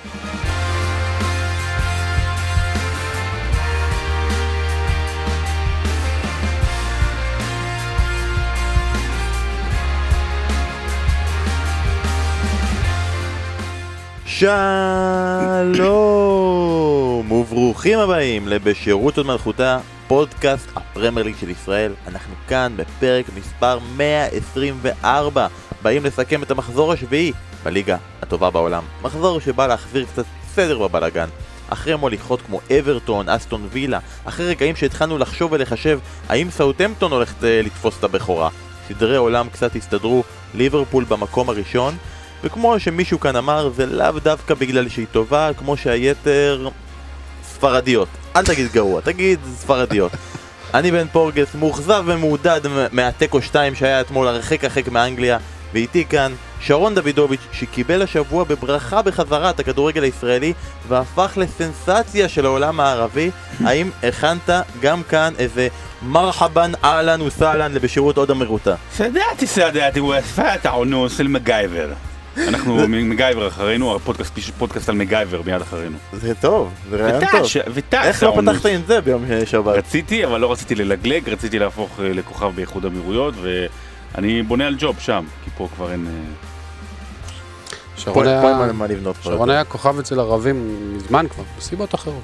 שלום וברוכים הבאים לבשירות עוד מלכותה, פודקאסט הפרמייר ליג של ישראל. אנחנו כאן בפרק מספר 124, באים לסכם את המחזור השביעי בליגה הטובה בעולם. מחזור שבא להחזיר קצת סדר בבלאגן. אחרי מוליכות כמו אברטון, אסטון וילה, אחרי רגעים שהתחלנו לחשוב ולחשב האם סאוטמפטון הולכת אה, לתפוס את הבכורה. סדרי עולם קצת הסתדרו, ליברפול במקום הראשון, וכמו שמישהו כאן אמר, זה לאו דווקא בגלל שהיא טובה, כמו שהיתר ספרדיות. אל תגיד גרוע, תגיד ספרדיות. אני בן פורגס, מאוכזב ומעודד מהתיקו 2 שהיה אתמול הרחק הרחק מאנגליה, ואיתי כאן שרון דוידוביץ' שקיבל השבוע בברכה בחזרה את הכדורגל הישראלי והפך לסנסציה של העולם הערבי. האם הכנת גם כאן איזה מרחבן אהלן וסהלן לבשירות עוד המרוטה? סדעתי סדעתי ופאת העונוס של מגייבר. אנחנו מגייבר אחרינו, הפודקאסט פודקאסט על מגייבר מיד אחרינו. זה טוב, זה רעיון טוב. וטש איך לא. פתחת עם זה ביום שבת? רציתי, אבל לא רציתי ללגלג, רציתי להפוך אה, לכוכב באיחוד אמירויות, ואני בונה על ג'וב שם, כי פה כבר אין... אה, שרון היה, אין מה- מה לבנות כבר. שרון היה כוכב אצל ערבים מזמן כבר, מסיבות אחרות.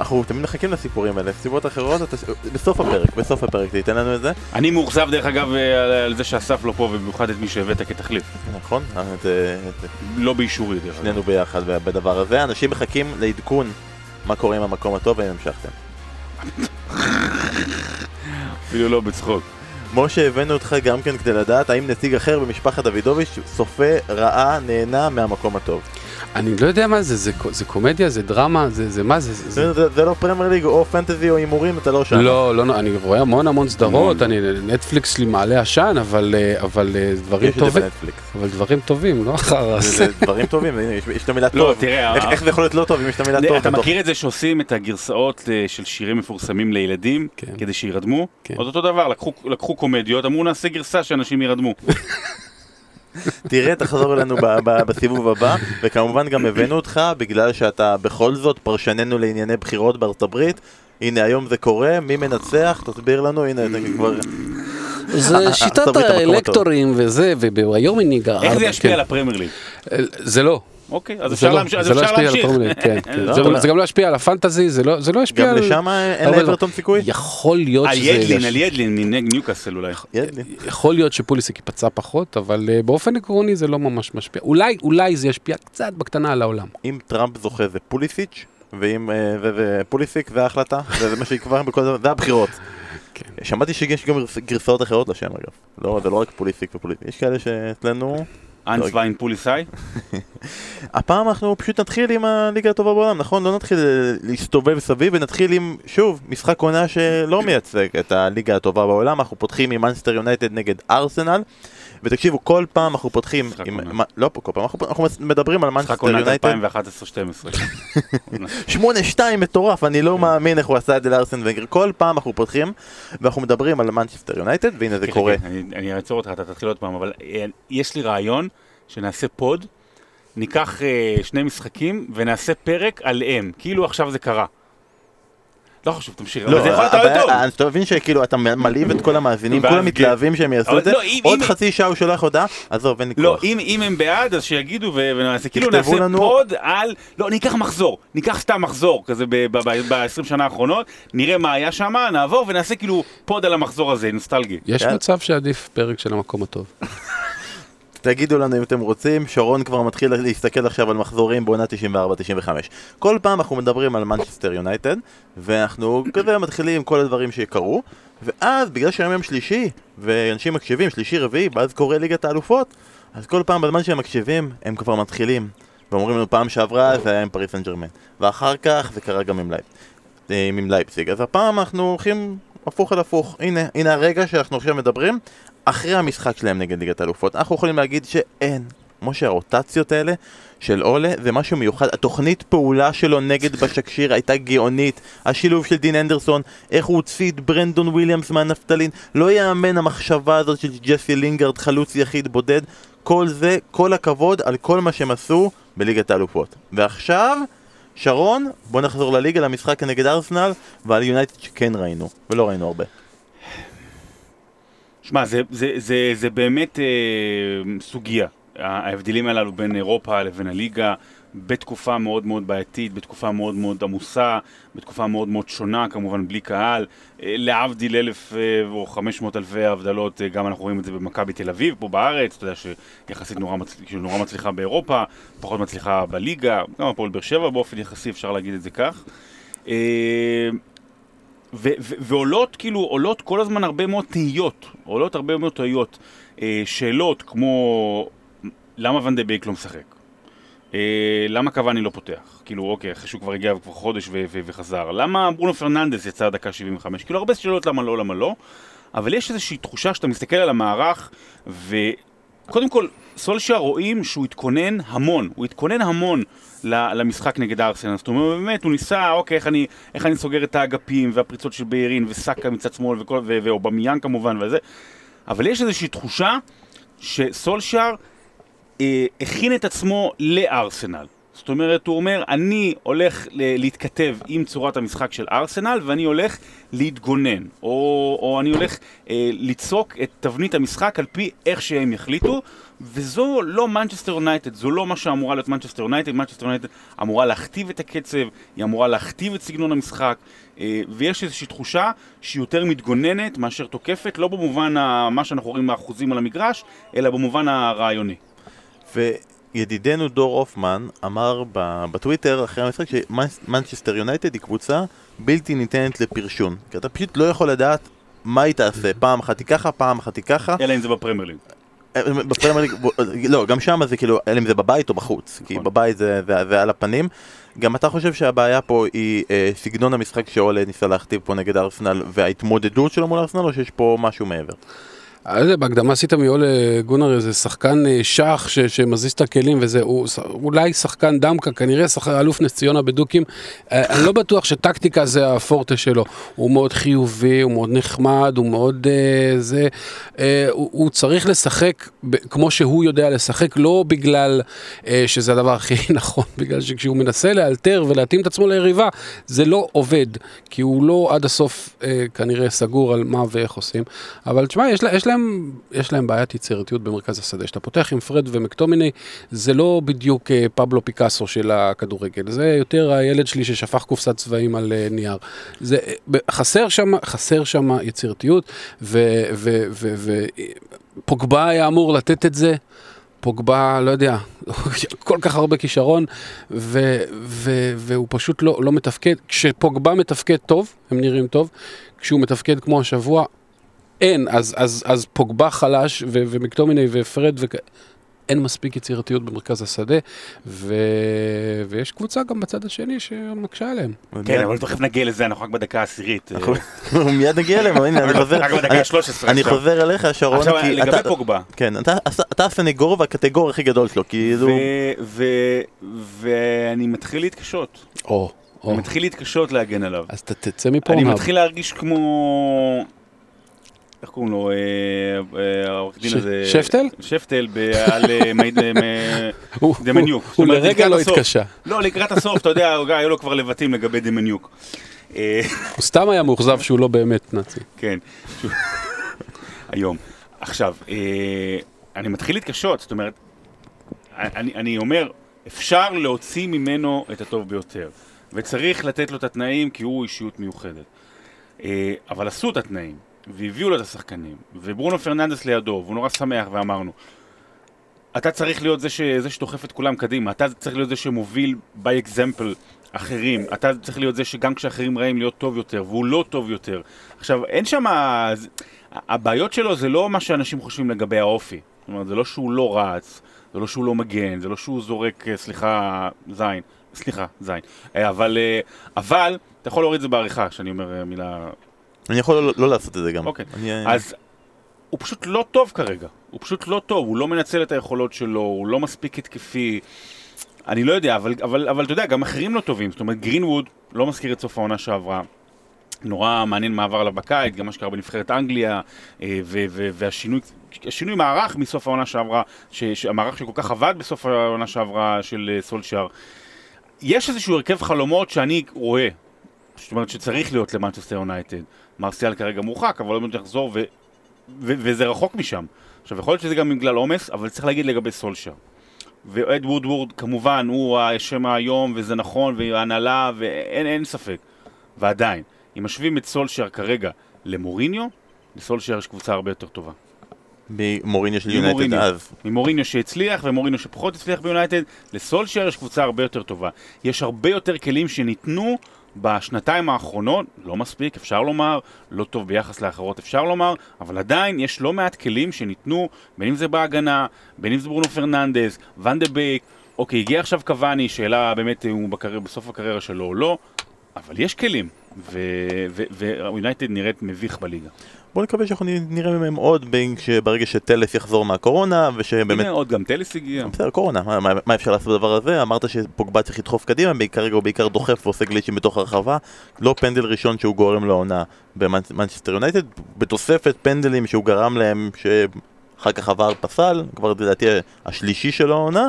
אנחנו תמיד מחכים לסיפורים האלה, סיבות אחרות, אתה- בסוף הפרק, בסוף הפרק תיתן לנו את זה, אני מאוכזב דרך אגב אה, על- על זה שאסף לא פה, ובמיוחד את מי שהבאת כתחליף. נכון? אה, זה- זה- לא באישורי דרך אגב. שנינו ביחד בדבר הזה, אנשים מחכים לעדכון מה קורה עם המקום הטוב והאם המשכתם. אפילו לא בצחוק. משה, הבאנו אותך גם כן כדי לדעת האם נציג אחר במשפחת דוידוביץ' צופה, ראה, נהנה מהמקום הטוב. אני לא יודע מה זה, זה, זה קומדיה, זה דרמה, זה, זה מה זה? זה, זה... זה, זה, לא פרמייר ליג או פנטזי או הימורים, אתה לא שם. לא, לא, אני רואה המון המון סדרות, המון. אני נטפליקס לי מעלה עשן, אבל, אה, אבל אה, דברים יש את זה טובים, בנטפליקס. אבל דברים טובים, לא אחר זה, זה דברים טובים, יש את המילה לא, טוב. תראה, איך, זה יכול להיות לא טוב אם יש את המילה טוב? אתה מכיר את זה שעושים את הגרסאות אה, של שירים מפורסמים לילדים, כן. כדי שירדמו? כן. עוד אותו דבר, לקחו- קומדיות, אמרו נעשה גרסה שאנשים ירדמו. תראה, תחזור אלינו בסיבוב הבא, וכמובן גם הבאנו אותך בגלל שאתה בכל זאת פרשננו לענייני בחירות בארצות הברית. הנה היום זה קורה, מי מנצח? תסביר לנו, הנה זה כבר... זה שיטת ארצות הברית המקום האלקטורים וזה, וביום חגיגה. איך זה ישפיע על הפרמייר ליג? זה לא. אוקיי, אז זה אפשר לא, להמשיך. אז זה לא ישפיע על. הפרמייר ליג, כן, כן. לא, זה- אבל- זה גם לא ישפיע על הפנטזי, זה לא זה לא ישפיע גם על... לשם אין לאברטון סיכוי? יכול להיות על שזה... ידלין, יש- על ידלין מניוקאסל אולי. ידלין. יכול להיות שפוליסיק ייפצע פחות, אבל באופן עקרוני זה לא ממש משפיע. אולי, אולי זה ישפיע קצת בקטנה על העולם. אם טראמפ זוכה זה פוליסיץ', ואם אה, זה זה פוליסיק זה ההחלטה, זה זה מה שיקבע בכל זאת, זה הבחירות. כן. שמעתי שיש גם גרס- גרסאות אחרות לשם אגב. לא, זה לא רק פוליסיק ופוליסיק, יש כאלה שאצלנו... אנס לא. ויין פוליסאי. הפעם אנחנו פשוט נתחיל עם הליגה הטובה בעולם, נכון? לא נתחיל אה, להסתובב סביב ונתחיל עם, שוב, משחק עונה שלא מייצג את הליגה הטובה בעולם, אנחנו פותחים עם מנצ'סטר יונייטד נגד ארסנל. ותקשיבו, כל פעם אנחנו פותחים משחק עם... מה- לא פה כל פעם, אנחנו, אנחנו מדברים על משחק עונת מנצ'סטר יונייטד. 2011-2012. 8-2 מטורף, אני לא מאמין איך הוא עשה את זה לארסן ונגר. כל פעם אנחנו פותחים ואנחנו מדברים על מנצ'סטר יונייטד, והנה זה חכה, קורה. אני- אני אעצור אותך, אתה תתחיל עוד פעם, אבל אה, יש לי רעיון שנעשה פוד, ניקח אה, שני משחקים ונעשה פרק עליהם, כאילו עכשיו זה קרה. לא חשוב, תמשיך, אבל זה יכול להיות רעיון טוב. אז אתה מבין שכאילו אתה מלהיב את כל המאזינים, כולם כן. מתלהבים שהם יעשו את זה, לא, אם- עוד אם- חצי שעה הוא שולח הודעה, עזוב, אין לי לא, כוח. אם, אם הם בעד, אז שיגידו ונעשה, כאילו נעשה פוד על, לא, ניקח מחזור, ניקח סתם מחזור, כזה ב-20 שנה האחרונות, נראה מה היה שם, נעבור ונעשה כאילו פוד על המחזור הזה, נוסטלגי. יש יאללה. מצב שעדיף פרק של המקום הטוב. תגידו לנו אם אתם רוצים, שרון כבר מתחיל להסתכל עכשיו על מחזורים בעונה 94-95. כל פעם אנחנו מדברים על מנצ'סטר יונייטד, ואנחנו כזה מתחילים עם כל הדברים שקרו, ואז בגלל שהיום יום שלישי, ואנשים מקשיבים, שלישי רביעי, ואז קורה ליגת האלופות, אז כל פעם בזמן שהם מקשיבים, הם כבר מתחילים. ואומרים לנו פעם שעברה זה היה עם פריז סן ז'רמן, ואחר כך זה קרה גם עם לייפ. עם לייפסיג. אז הפעם אנחנו הולכים הפוך על הפוך. הנה, הנה הרגע שאנחנו עכשיו מדברים, אחרי המשחק שלהם נגד ליגת האלופות. אנחנו יכולים להגיד שאין, כמו שהרוטציות האלה של אולה זה משהו מיוחד. התוכנית פעולה שלו נגד באשאקשהיר הייתה גאונית. השילוב של דין הנדרסון, איך הוא הוציא את ברנדון וויליאמס מהנפטלין. לא יאמן המחשבה הזאת של ג'סי לינגרד, חלוץ יחיד בודד. כל זה, כל הכבוד על כל מה שהם עשו בליגת האלופות. ועכשיו, שרון, בוא נחזור לליגה, למשחק נגד ארסנל, ועל יונייטד שכן ראינו, ולא ראינו הרבה. שמע, זה, זה, זה, זה באמת אה, סוגיה, ההבדלים הללו בין אירופה לבין הליגה, בתקופה מאוד מאוד בעייתית, בתקופה מאוד מאוד עמוסה, בתקופה מאוד מאוד שונה, כמובן בלי קהל, אה, להבדיל אלף אה, או חמש מאות אלפי הבדלות, אה, גם אנחנו רואים את זה במכבי תל אביב, פה בארץ, אתה יודע שיחסית נורא, מצ... נורא מצליחה באירופה, פחות מצליחה בליגה, גם הפועל באר שבע באופן יחסי, אפשר להגיד את זה כך. ו- ו- ועולות כאילו, עולות כל הזמן הרבה מאוד תהיות, עולות הרבה מאוד תהיות, אה, שאלות כמו למה ון דה בייק לא משחק? אה, למה קבאני לא פותח? כאילו, אוקיי, אחרי שהוא כבר הגיע כבר חודש ו- ו- וחזר. למה ברונו פרננדס יצא דקה 75? כאילו, הרבה שאלות למה לא, למה לא. אבל יש איזושהי תחושה שאתה מסתכל על המערך, וקודם כל, סולשייר רואים שהוא התכונן המון, הוא התכונן המון למשחק נגד ארסנל. זאת אומרת, באמת, הוא ניסה, אוקיי, איך אני, איך אני סוגר את האגפים, והפריצות של ביירין, וסאקה מצד שמאל, ואובמיאן כמובן, וזה. אבל יש איזושהי תחושה שסולשייר אה, הכין את עצמו לארסנל. זאת אומרת, הוא אומר, אני הולך להתכתב עם צורת המשחק של ארסנל ואני הולך להתגונן, או, או אני הולך אה, ליצוק את תבנית המשחק על פי איך שהם יחליטו, וזו לא מנצ'סטר יונייטד, זו לא מה שאמורה להיות מנצ'סטר יונייטד, מנצ'סטר יונייטד אמורה להכתיב את הקצב, היא אמורה להכתיב את סגנון המשחק, אה, ויש איזושהי תחושה שהיא יותר מתגוננת מאשר תוקפת, לא במובן מה שאנחנו רואים מהאחוזים על המגרש, אלא במובן הרעיוני. וידידנו דור הופמן אמר בטוויטר אחרי המשחק שמנצ'סטר יונייטד היא קבוצה בלתי ניתנת לפרשון. כי אתה פשוט לא יכול לדעת מה היא תעשה, פעם אחת היא ככה, פעם אחת היא ככה. אלא אם זה בפרמייר ליג. אה, בפרמייר ליג, לא, גם שם זה כאילו, אלא אם זה בבית או בחוץ, כי נכון. בבית זה, זה, זה על הפנים. גם אתה חושב שהבעיה פה היא אה, סגנון המשחק שאולה ניסה להכתיב פה נגד ארסנל וההתמודדות שלו מול ארסנל, או שיש פה משהו מעבר? בהקדמה עשית מיול גונר איזה שחקן אה, שח ש, שמזיז את הכלים וזה, הוא אולי שחקן דמקה, כנראה שחקן אלוף נס ציונה בדוקים. אה, אני לא בטוח שטקטיקה זה הפורטה שלו. הוא מאוד חיובי, הוא מאוד נחמד, הוא מאוד uh, זה. Uh, הוא, הוא צריך לשחק ב, כמו שהוא יודע לשחק, לא בגלל uh, שזה הדבר הכי נכון, בגלל שכשהוא מנסה לאלתר ולהתאים את עצמו ליריבה, זה לא עובד, כי הוא לא עד הסוף uh, כנראה סגור על מה ואיך עושים. אבל תשמע, יש, לה, יש להם, יש להם בעיית יצירתיות במרכז השדה. כשאתה פותח עם פרד ומקטומיני, זה לא בדיוק אה, פבלו פיקאסו של הכדורגל, זה יותר הילד שלי ששפך קופסת צבעים על אה, נייר. זה, אה, חסר שם, חסר שם יצירתיות, ופוגבה היה אמור לתת את זה. פוגבה, לא יודע, כל כך הרבה כישרון, ו, ו, והוא פשוט לא, לא מתפקד. כשפוגבה מתפקד טוב, הם נראים טוב, כשהוא מתפקד כמו השבוע, אין, אז, אז, אז פוגבה חלש ו- ומקטומיני ופרד וכ... אין מספיק יצירתיות במרכז השדה, ו... ויש קבוצה גם בצד השני שמקשה עליהם. כן, אבל תכף נגיע לזה, אנחנו רק בדקה העשירית. מיד נגיע אליהם, הנה, אני חוזר. רק בדקה ה-13. אני חוזר אליך, שרון. עכשיו, לגבי פוגבה. כן, אתה הסנגור והקטגור הכי גדול שלו, כי זו... ואני מתחיל להתקשות. או. אני מתחיל להתקשות להגן עליו. אז תצא מפה. אני מתחיל להרגיש כמו... איך קוראים לו, אה, אה, העורך דין הזה? שפטל? שפטל, על דמניוק. הוא לרגע לא התקשה. לא, לקראת הסוף, אתה יודע, היו לו כבר לבטים לגבי דמניוק. אה, הוא סתם היה מאוכזב שהוא לא באמת נאצי. כן. היום. עכשיו, אני מתחיל להתקשות, זאת אומרת, אני אומר, אפשר להוציא ממנו את הטוב ביותר, וצריך לתת לו את התנאים כי הוא אישיות מיוחדת. אבל עשו את התנאים. והביאו לו את השחקנים, וברונו פרננדס לידו, והוא נורא שמח, ואמרנו, אתה צריך להיות זה, ש... זה שדוחף את כולם קדימה, אתה צריך להיות זה שמוביל by example אחרים, אתה צריך להיות זה שגם כשאחרים רעים להיות טוב יותר, והוא לא טוב יותר. עכשיו, אין שם... הבעיות שלו זה לא מה שאנשים חושבים לגבי האופי. זאת אומרת, זה לא שהוא לא רץ, זה לא שהוא לא מגן, זה לא שהוא זורק, אה, סליחה, זין. סליחה, זין. אה, אבל, אה, אבל, אתה יכול להוריד את זה בעריכה, כשאני אומר מילה אני יכול לא, לא לעשות את זה גם. אוקיי, אני... אז הוא פשוט לא טוב כרגע. הוא פשוט לא טוב, הוא לא מנצל את היכולות שלו, הוא לא מספיק התקפי. אני לא יודע, אבל, אבל, אבל אתה יודע, גם אחרים לא טובים. זאת אומרת, גרינווד לא מזכיר את סוף העונה שעברה. נורא מעניין מה עבר עליו בקיץ, גם מה שקרה בנבחרת אנגליה, אה, והשינוי השינוי מערך מסוף העונה שעברה, המערך שכל כך עבד בסוף העונה שעברה של אה, סולשייר. יש איזשהו הרכב חלומות שאני רואה, זאת אומרת שצריך להיות למנצ'סטר יונייטד. מרסיאל כרגע מורחק, אבל לא באמת יחזור, ו- ו- וזה רחוק משם. עכשיו, יכול להיות שזה גם בגלל עומס, אבל צריך להגיד לגבי סולשייר. ואד וודוורד, כמובן, הוא השם היום, וזה נכון, והנהלה, ואין אין ספק. ועדיין, אם משווים את סולשייר כרגע למוריניו, לסולשייר יש קבוצה הרבה יותר טובה. ממוריניו של יונייטד. אז. ממוריניו שהצליח ומוריניו שפחות הצליח ביונייטד, לסולשייר יש קבוצה הרבה יותר טובה. יש הרבה יותר כלים שניתנו בשנתיים האחרונות, לא מספיק, אפשר לומר, לא טוב ביחס לאחרות, אפשר לומר, אבל עדיין יש לא מעט כלים שניתנו, בין אם זה בהגנה, בין אם זה ברונו פרננדז, ואן דה בייק, אוקיי, הגיע עכשיו קבאני, שאלה באמת אם הוא בקריירה, בסוף הקריירה שלו או לא, אבל יש כלים, ויונייטד נראית מביך בליגה. בוא נקווה שאנחנו נראה מהם עוד ברגע שטלס יחזור מהקורונה ושבאמת... הנה עוד גם טלס הגיע. בסדר, קורונה, מה, מה, מה אפשר לעשות בדבר הזה? אמרת שפוגבה צריך לדחוף קדימה, כרגע הוא בעיקר דוחף ועושה גליצ'ים בתוך הרחבה. לא פנדל ראשון שהוא גורם לעונה במנצ'סטר יונייטד, בתוספת פנדלים שהוא גרם להם, שאחר כך עבר VAR, כבר לדעתי השלישי של העונה.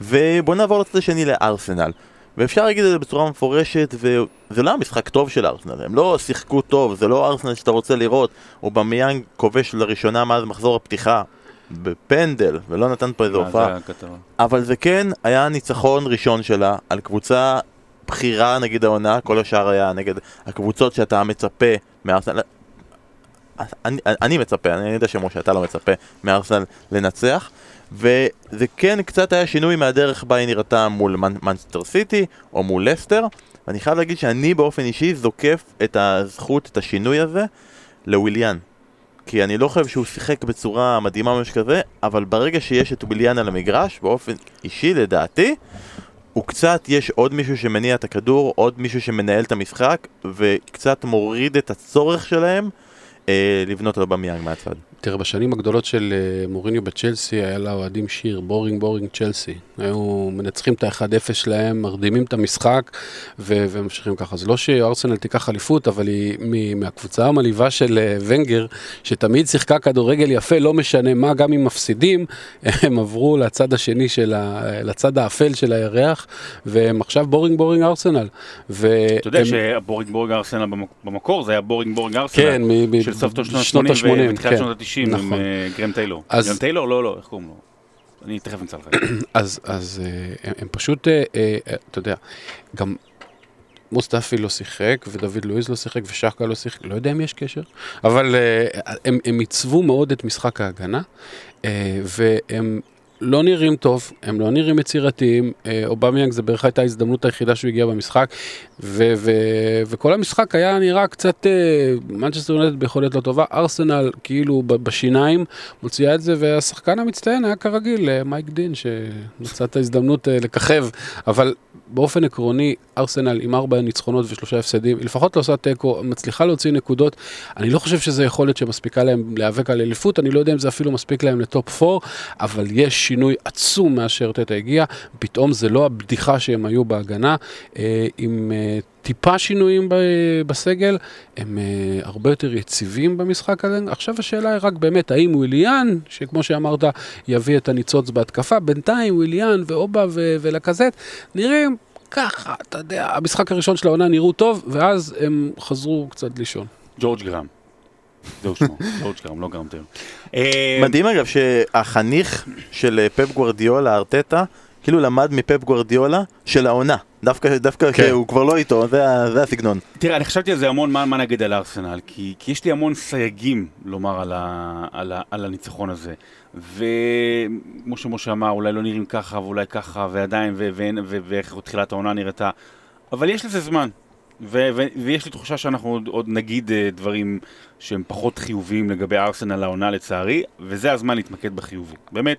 ובוא נעבור לצד השני לארסנל. ואפשר להגיד את זה בצורה מפורשת, וזה לא המשחק טוב של ארסנל, הם לא שיחקו טוב, זה לא ארסנל שאתה רוצה לראות, אובמיאנג כובש לראשונה מאז מחזור הפתיחה בפנדל, ולא נתן פה איזו מה, הופעה. אבל זה כן היה ניצחון ראשון שלה על קבוצה בכירה נגד העונה, כל השאר היה נגד הקבוצות שאתה מצפה מארסנל. אני, אני מצפה, אני יודע שמשה אתה לא מצפה מארסנל לנצח וזה כן קצת היה שינוי מהדרך בה היא נראתה מול מנסטר סיטי או מול לסטר ואני חייב להגיד שאני באופן אישי זוקף את הזכות, את השינוי הזה לוויליאן כי אני לא חושב שהוא שיחק בצורה מדהימה משהו כזה, אבל ברגע שיש את וויליאן על המגרש, באופן אישי לדעתי, הוא קצת, יש עוד מישהו שמניע את הכדור, עוד מישהו שמנהל את המשחק, וקצת מוריד את הצורך שלהם אה, לבנות על אובמיאנג מהצד. תראה, בשנים הגדולות של אה, מוריניו בצ'לסי, היה לאוהדים שיר, boring boring צ'לסי. היו מנצחים את ה-1-0 שלהם, מרדימים את המשחק, ו- וממשיכים ככה. זה לא שארסנל תיקח אליפות, אבל היא מ- מהקבוצה המלהיבה של אה, ונגר, שתמיד שיחקה כדורגל יפה, לא משנה מה, גם אם מפסידים, הם עברו לצד השני של ה... לצד האפל של הירח, והם עכשיו boring boring ארסנל. ו- אתה יודע הם- ש boring boring ארסנל במק- במקור זה היה boring boring ארסנל. כן, של בשנות שנות ה-80 ה-שמונים, ותחילת כן. שנות ה-90 עם נכון. אה, גרהם טיילור. אז- גרהם טיילור? לא, לא, איך קוראים לו? אני תכף אמצא לך. אז, אז אה, הם, הם פשוט, אה, אה, אתה יודע, גם מוסטפי לא שיחק, ודוד לואיז לא שיחק, ושאקה לא שיחק, לא יודע אם יש קשר, אבל אה, הם, הם עיצבו מאוד את משחק ההגנה, אה, והם לא נראים טוב, הם לא נראים יצירתיים, אה, אובמיאנג זה בערך הייתה ההזדמנות היחידה שהוא הגיע במשחק, ו- ו- וכל המשחק היה נראה קצת, מנצ'סטר יונטד ביכולת לא טובה, ארסנל כאילו בשיניים מוציאה את זה, והשחקן המצטיין היה כרגיל אה, מייק דין, שמצא את ההזדמנות אה, לככב, אבל באופן עקרוני, ארסנל עם ארבע ניצחונות ושלושה הפסדים, היא לפחות לא עושה תיקו, מצליחה להוציא נקודות. אני לא חושב שזו יכולת שמספיקה להם להיאבק על אליפות, אני לא יודע אם זה אפילו מספיק להם לטופ 4, אבל יש שינוי עצום מאשר טטה הגיע, פתאום זה לא הבדיחה שהם היו בהגנה, אה, עם אה, טיפה שינויים בסגל, הם אה, הרבה יותר יציבים במשחק הזה. עכשיו השאלה היא רק באמת, האם וויליאן, שכמו שאמרת, יביא את הניצוץ בהתקפה, בינתיים וויליאן ואובה ו- ולקזט, נראים ככה, אתה יודע, המשחק הראשון של העונה נראו טוב, ואז הם חזרו קצת לישון. ג'ורג' גרם. זהו שמו, ג'ורג' גרם, לא גרם טיילור. אה, מדהים אגב שהחניך של אה, פפ גוורדיולה, ארטטה, כאילו למד מפפ גוורדיולה של העונה. דווקא, דווקא כן. הוא כבר לא איתו, זה, זה הסגנון. תראה, אני חשבתי על זה המון, מה, מה נגיד על ארסנל, כי, כי יש לי המון סייגים לומר על, ה, על, ה, על הניצחון הזה. וכמו שמשה אמר, אולי לא נראים ככה ואולי ככה, ועדיין, ואיך תחילת העונה נראתה, אבל יש לזה זמן. ו- ו- ויש לי תחושה שאנחנו עוד, עוד נגיד אה, דברים שהם פחות חיוביים לגבי ארסנל העונה לצערי, וזה הזמן להתמקד בחיובי. באמת,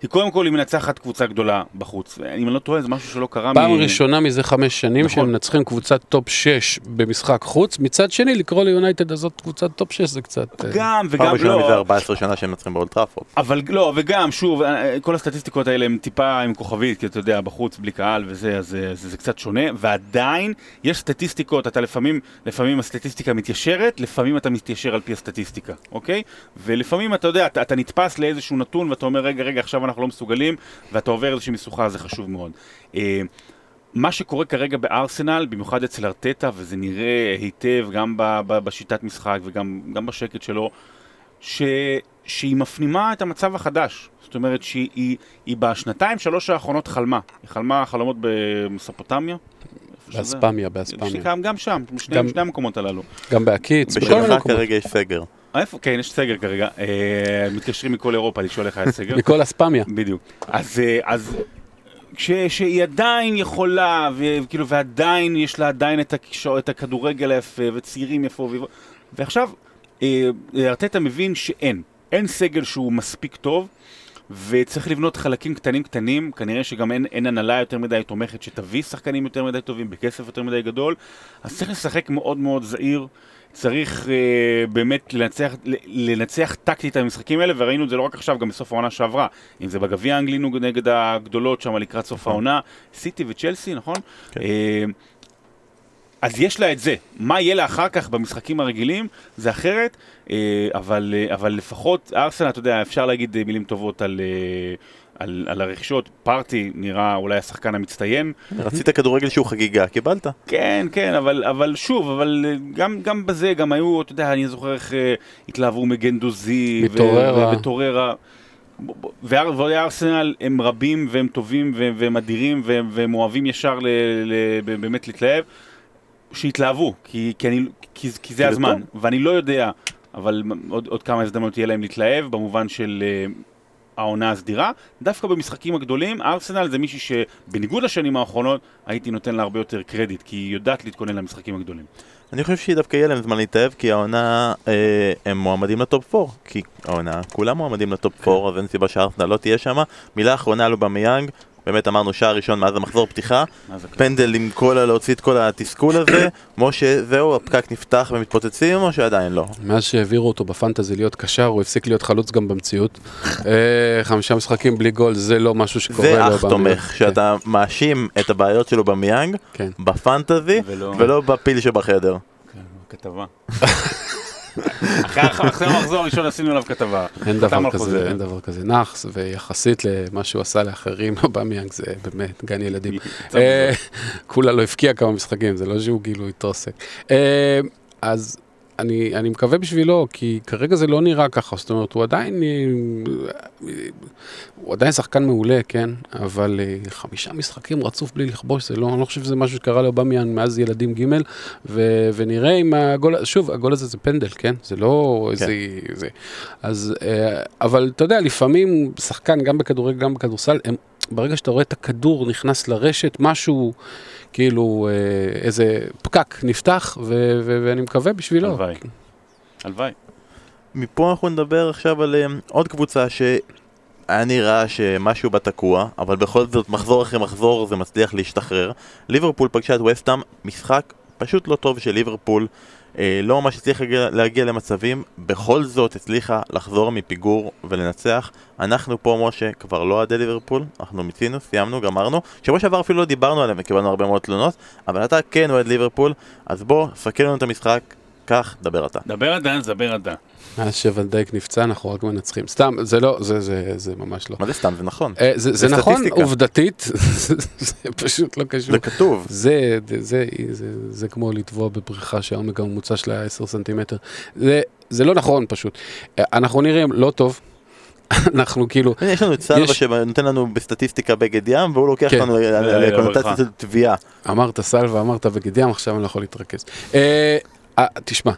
כי קודם כל היא מנצחת קבוצה גדולה בחוץ. אם אני לא טועה, זה משהו שלא קרה פעם מ... ראשונה מזה חמש שנים נכון. שהם מנצחים קבוצת top 6 במשחק חוץ, מצד שני לקרוא ליונייטד הזאת קבוצת top 6 זה קצת... אה, גם פעם וגם ראשונה מזה לא, 14 שנה שהם מנצחים באולד טראפורד. אבל לא, וגם, שוב, אה, כל הסטטיסטיקות האלה הם טיפה עם כוכבית, כי אתה יודע, בחוץ, בלי קהל וזה, אז אה, זה, זה קצת שונה, ועדיין יש סטטיסטיקות, אתה לפעמים, לפעמים הסטטיסטיקה מתיישרת, לפעמים אתה מתיישר על פי הסטטיסטיקה, אוקיי? ולפעמים אתה יודע, אתה, אתה נתפס לאיזשהו נתון ואתה אומר, רגע, רגע, עכשיו אנחנו לא מסוגלים, ואתה עובר איזושהי משוכה, זה חשוב מאוד. אה, מה שקורה כרגע בארסנל, במיוחד אצל ארטטה, וזה נראה היטב גם ב, ב, בשיטת משחק וגם גם בשקט שלו, ש... שהיא מפנימה את המצב החדש. זאת אומרת שהיא היא, היא בשנתיים, שלוש האחרונות חלמה. היא חלמה חלומות שזה. באספמיה, באספמיה. גם שם, בשני גם- שני המקומות הללו. גם בהקיץ, בכל מיני. כרגע יש סגר. אה, איפה? כן, יש סגר כרגע. אה, מתקשרים מכל אירופה לשאול איך היה סגר. מכל אספמיה. בדיוק. אז, אה, אז כש, שהיא עדיין יכולה, וכאילו, ועדיין יש לה עדיין את, הכש, את הכדורגל היפה, וצעירים יפו, ויבוא- ועכשיו, ארטטה מבין שאין. אין סגל שהוא מספיק טוב, וצריך לבנות חלקים קטנים קטנים, כנראה שגם אין, אין הנהלה יותר מדי תומכת שתביא שחקנים יותר מדי טובים, בכסף יותר מדי גדול, אז צריך לשחק מאוד מאוד זהיר. צריך אה, באמת לנצח, לנצח טקטית את המשחקים האלה, וראינו את זה לא רק עכשיו, גם בסוף העונה שעברה. אם זה בגביע האנגלי נגד הגדולות שם לקראת סוף העונה, סיטי וצ'לסי, נכון? כן. אה, אז יש לה את זה. מה יהיה לה אחר כך במשחקים הרגילים, זה אחרת, אה, אבל, אה, אבל לפחות ארסנל, אתה יודע, אפשר להגיד מילים טובות על, אה, על, על הרכישות. פארטי נראה אולי השחקן המצטיין. רצית כדורגל שהוא חגיגה, קיבלת. כן, כן, אבל, אבל שוב, אבל אה, גם, גם בזה, גם היו, אתה יודע, אני זוכר איך אה, התלהבו מגנדוזי. ו- מטוררה. ומטוררה. ב- ב- ואר- וארסנל הם רבים והם טובים והם, והם אדירים והם, והם אוהבים ישר ל, ל, ב- באמת להתלהב. שיתלהבו, כי, כי, אני, כי, כי זה הזמן, טוב. ואני לא יודע, אבל עוד, עוד כמה הזדמנות יהיה להם להתלהב, במובן של אה, העונה הסדירה. דווקא במשחקים הגדולים, ארסנל זה מישהי שבניגוד לשנים האחרונות, הייתי נותן לה הרבה יותר קרדיט, כי היא יודעת להתכונן למשחקים הגדולים. אני חושב שדווקא יהיה להם זמן להתאהב, כי העונה, אה, הם מועמדים ל top 4. כי העונה, כולם מועמדים ל top 4, אז אין סיבה שארסנל לא תהיה שם. מילה אחרונה על אובמיאנג, באמת אמרנו שער ראשון מאז המחזור פתיחה. זה? פנדל עם כל, ה- להוציא את כל התסכול הזה. משה, זהו, הפקק נפתח ומתפוצצים, או שעדיין לא? מאז שהעבירו אותו בפנטזי להיות קשר, הוא הפסיק להיות חלוץ גם במציאות. אה, חמישה משחקים בלי גול, זה לא משהו שקורה זה לו אח באמירה. תומך, כן, שאתה מאשים את הבעיות שלו במיאנג, כן. בפנטזי, ולא- ולא בפיל שבחדר. כן, כתבה. אחרי המחזור הראשון עשינו עליו כתבה. אין דבר כזה. אין דבר כזה נאחס, ויחסית למה שהוא עשה לאחרים, אובמיאנג זה באמת גן ילדים. אה, כולה לא הבקיע כמה משחקים, זה לא שהוא כאילו התרסק. אה, אז אני, אני מקווה בשבילו, כי כרגע זה לא נראה ככה, זאת אומרת, הוא עדיין, אה, הוא עדיין שחקן מעולה, כן? אבל אה, חמישה משחקים רצוף בלי לכבוש, זה לא, אני לא חושב שזה משהו שקרה לאובמיאן מאז ילדים ג', ו, ונראה אם הגול, שוב, הגול הזה זה פנדל, כן? זה לא איזה, זה. אז, אה, אבל אתה יודע, לפעמים שחקן, גם בכדורגל, גם בכדורסל, הם, ברגע שאתה רואה את הכדור נכנס לרשת, משהו, כאילו, אה, איזה פקק נפתח, ו- ו- ואני מקווה בשבילו. הלוואי. הלוואי. מפה אנחנו נדבר עכשיו על um, עוד קבוצה שהיה נראה שמשהו בה תקוע, אבל בכל זאת מחזור אחרי מחזור זה מצליח להשתחרר. ליברפול פגשה את וסטאם, משחק פשוט לא טוב של ליברפול, אה, לא ממש הצליחה להגיע, להגיע למצבים, בכל זאת הצליחה לחזור מפיגור ולנצח. אנחנו פה, משה, כבר לא אוהדי ליברפול, אנחנו מיצינו, סיימנו, גמרנו. שבוע שעבר אפילו לא דיברנו עליהם וקיבלנו הרבה מאוד תלונות, אבל אתה כן אוהד ליברפול, אז בוא, סכם לנו את המשחק, קח, דבר אתה. דבר אתה, דבר אתה. מאז שוונדייק נפצע, אנחנו רק מנצחים. סתם, זה לא, זה, זה, זה ממש לא. מה זה סתם? זה נכון. אה, זה, זה זה נכון סטטיסטיקה. עובדתית, זה פשוט לא קשור. זה כתוב. זה, זה, זה, זה, זה כמו לטבוע בבריכה שהעומק הממוצע שלה 10 סנטימטר. זה, זה לא נכון פשוט. אה, אנחנו נראים לא טוב. אנחנו כאילו, יש לנו את סלווה יש- שנותן לנו בסטטיסטיקה בגד ים, והוא לוקח כן. אותנו זה לקונוטציה ברכה. של תביעה. אמרת סלווה, אמרת בגד ים, עכשיו אני לא יכול להתרכז. אה, אה, תשמע,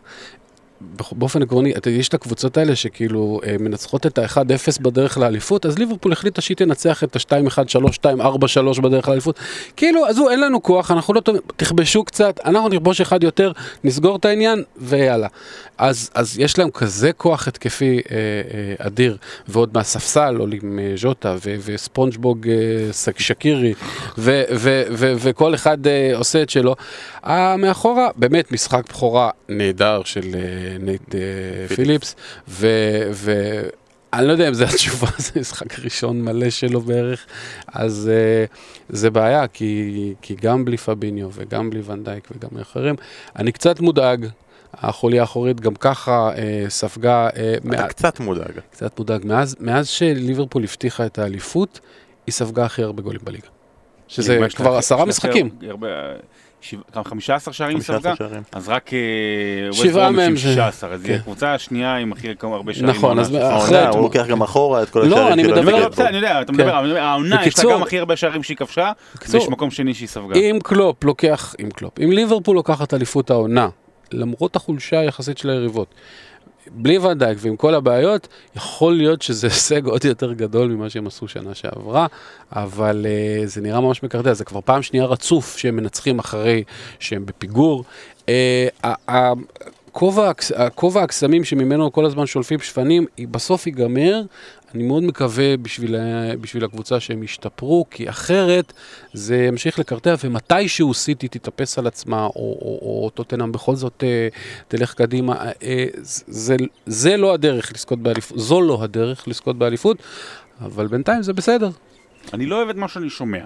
באופן עקרוני, יש את הקבוצות האלה שכאילו אה, מנצחות את ה-1-0 בדרך לאליפות, אז ליברפול החליטה שהיא תנצח את ה-2-1-3-2-4-3 בדרך לאליפות. כאילו, עזבו, אין לנו כוח, אנחנו לא טובים, תכבשו קצת, אנחנו נכבוש אחד יותר, נסגור את העניין, ויאללה. אז, אז יש להם כזה כוח התקפי אה, אה, אדיר, ועוד מהספסל עולים אה, ז'וטה ו- וספונג'בוג אה, שקירי, וכל אחד אה, עושה את שלו. אה, מאחורה, באמת משחק בכורה נהדר של אה, נייט אה, פיליפס, אני לא יודע אם זו התשובה, זה משחק ראשון מלא שלו בערך, אז אה, זה בעיה, כי, כי גם בלי פביניו וגם בלי ונדייק וגם אחרים, אני קצת מודאג. החוליה האחורית גם ככה אה, ספגה, אה, אתה מעט, קצת מודאג. קצת מודאג. מאז, מאז שליברפול הבטיחה את האליפות, היא ספגה הכי הרבה גולים בליגה. שזה כבר עשרה משחקים. הרבה- שבע- כמה, 15 שערים 15 ספגה? אז רק אה, ווסט שבעה ברומיץ' עם מהם זה- 16, אז היא כן. הקבוצה השנייה עם הכי הרבה שערים. נכון, אז אחרי אתמול. הוא לוקח גם אחורה את כל לא, השערים אני. מדבר לא, על- לא, נגד בסדר, אני יודע, אתה כן. מדבר, אבל העונה יש לה גם הכי הרבה שערים שהיא כבשה, ויש מקום שני שהיא ספגה. אם קלופ לוקח, אם קלופ, אם ליברפול לוקחת אליפות העונה, למרות החולשה היחסית של היריבות, בלי ונדייק ועם כל הבעיות, יכול להיות שזה הישג עוד יותר גדול ממה שהם עשו שנה שעברה, אבל uh, זה נראה ממש מקרטע, זה כבר פעם שנייה רצוף שהם מנצחים אחרי שהם בפיגור. Uh, כובע הקסמים שממנו כל הזמן שולפים שפנים, בסוף ייגמר. אני מאוד מקווה בשביל, בשביל הקבוצה שהם ישתפרו, כי אחרת זה ימשיך לקרטע, ומתישהו סיטי תתאפס על עצמה, או, או, או טוטנאם בכל זאת אה, תלך קדימה. אה, אה, זה, זה לא הדרך לזכות באליפות, זו לא הדרך לזכות באליפות, אבל בינתיים זה בסדר. אני לא אוהב את מה שאני שומע.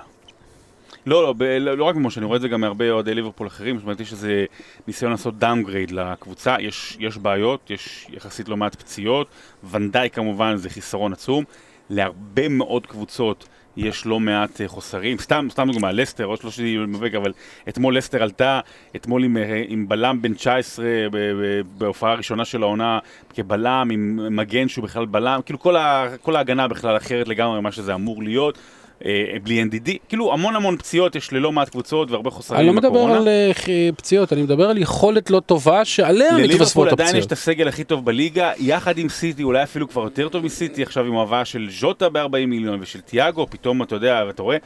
לא, לא, ב- לא, לא רק ממשה, אני רואה את זה גם מהרבה אוהדי ליברפול אחרים, זאת אומרת, יש איזה ניסיון לעשות downgrade לקבוצה, יש, יש בעיות, יש יחסית לא מעט פציעות, ונדייק כמובן זה חיסרון עצום, להרבה מאוד קבוצות יש לא מעט אה, חוסרים, סתם, סתם דוגמא, לסטר, שלא שאני מבק, אבל אתמול לסטר עלתה, אתמול עם, אה, עם בלם בן 19 ב- ב- בהופעה הראשונה של העונה כבלם, עם מגן שהוא בכלל בלם, כאילו כל, ה, כל ההגנה בכלל אחרת לגמרי ממה שזה אמור להיות. אה, בלי NDD, כאילו המון המון פציעות יש ללא מעט קבוצות והרבה חוסרים אני לא מדבר. על אה, פציעות, אני מדבר על יכולת לא טובה שעליה מתווספות לליברפול עדיין יש הפציעות. את הסגל הכי טוב בליגה, יחד עם סיטי, אולי אפילו כבר יותר טוב מסיטי, עכשיו עם ההבאה של ז'וטה ב-40 מיליון ושל תיאגו, פתאום אתה יודע, ואתה רואה,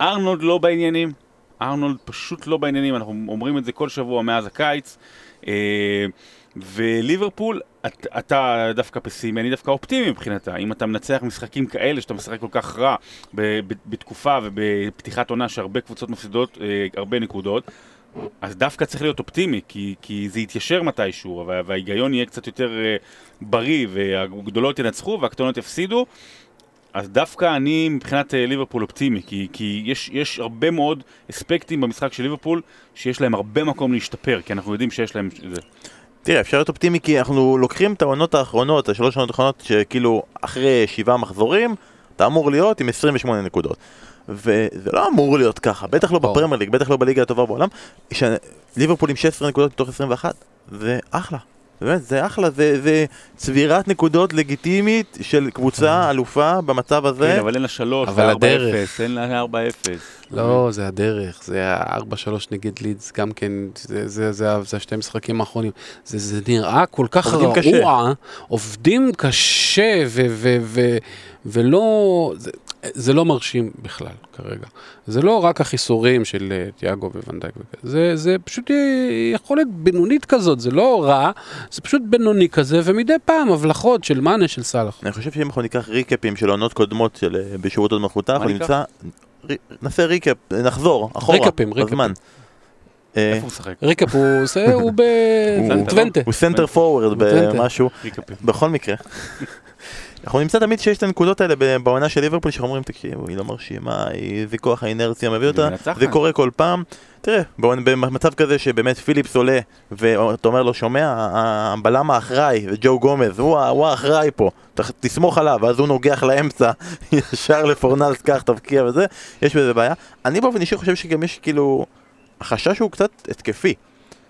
ארנולד לא בעניינים, ארנולד פשוט לא בעניינים, אנחנו אומרים את זה כל שבוע מאז הקיץ. אה, וליברפול, את, אתה דווקא פסימי, אני דווקא אופטימי מבחינתה. אם אתה מנצח משחקים כאלה, שאתה משחק כל כך רע ב- ב- בתקופה ובפתיחת עונה שהרבה קבוצות מפסידות אה, הרבה נקודות, אז דווקא צריך להיות אופטימי, כי, כי זה יתיישר מתישהו, וה, וההיגיון יהיה קצת יותר אה, בריא, והגדולות ינצחו והקטנות יפסידו. אז דווקא אני מבחינת אה, ליברפול אופטימי, כי, כי יש, יש הרבה מאוד אספקטים במשחק של ליברפול שיש להם הרבה מקום להשתפר, כי אנחנו יודעים שיש להם זה. תראה, אפשר להיות אופטימי כי אנחנו לוקחים את העונות האחרונות, השלוש עונות האחרונות, שכאילו אחרי שבעה מחזורים, אתה אמור להיות עם 28 נקודות. וזה לא אמור להיות ככה, בטח לא. בפרמייר ליג, בטח לא בליגה הטובה בעולם. ליברפול עם 16 נקודות מתוך 21, זה אחלה. באמת, זה אחלה, זה, זה צבירת נקודות לגיטימית של קבוצה אלופה במצב הזה. כן, אבל אין לה שלוש, אבל הדרך. 4-0, אין לה 4-0. לא, זה הדרך, זה ה-4-3 נגד לידס, גם כן, זה, זה, זה, זה השתי משחקים האחרונים. זה, זה נראה כל כך עובדים קשה. רעוע, עובדים קשה, ו, ו, ו, ולא, זה, זה לא מרשים בכלל כרגע. זה לא רק החיסורים של אה, תיאגו וונדייק, וכאלה, זה, זה פשוט אה, יכולת בינונית כזאת, זה לא רע, זה פשוט בינוני כזה, ומדי פעם הבלחות של מאנה, של סאלח. אני חושב שאם אנחנו ניקח recap ים של עונות קודמות של אה, בשירות הוד מלכותה, אנחנו? נמצא... ר- נעשה recap, נחזור, אחורה, recap ים, recap ים. בזמן. איפה הוא משחק? recap הוא עושה, הוא הוא- בטוונטה. הוא center forward. במשהו. בכל מקרה. אנחנו נמצא תמיד שיש את הנקודות האלה בעונה של ליברפול שאנחנו אומרים תקשיבו היא לא מרשימה, היא- זה כוח האינרציה מביא אותה. זה קורה כל פעם. תראה, במצב כזה שבאמת פיליפס עולה ואתה אומר לו שומע, הבלם האחראי וג'ו גומז הוא האחראי פה, תסמוך עליו ואז הוא נוגח לאמצע ישר לפורנלס קח תבקיע וזה, יש בזה בעיה. אני באופן אישי חושב שגם יש כאילו, החשש הוא קצת התקפי.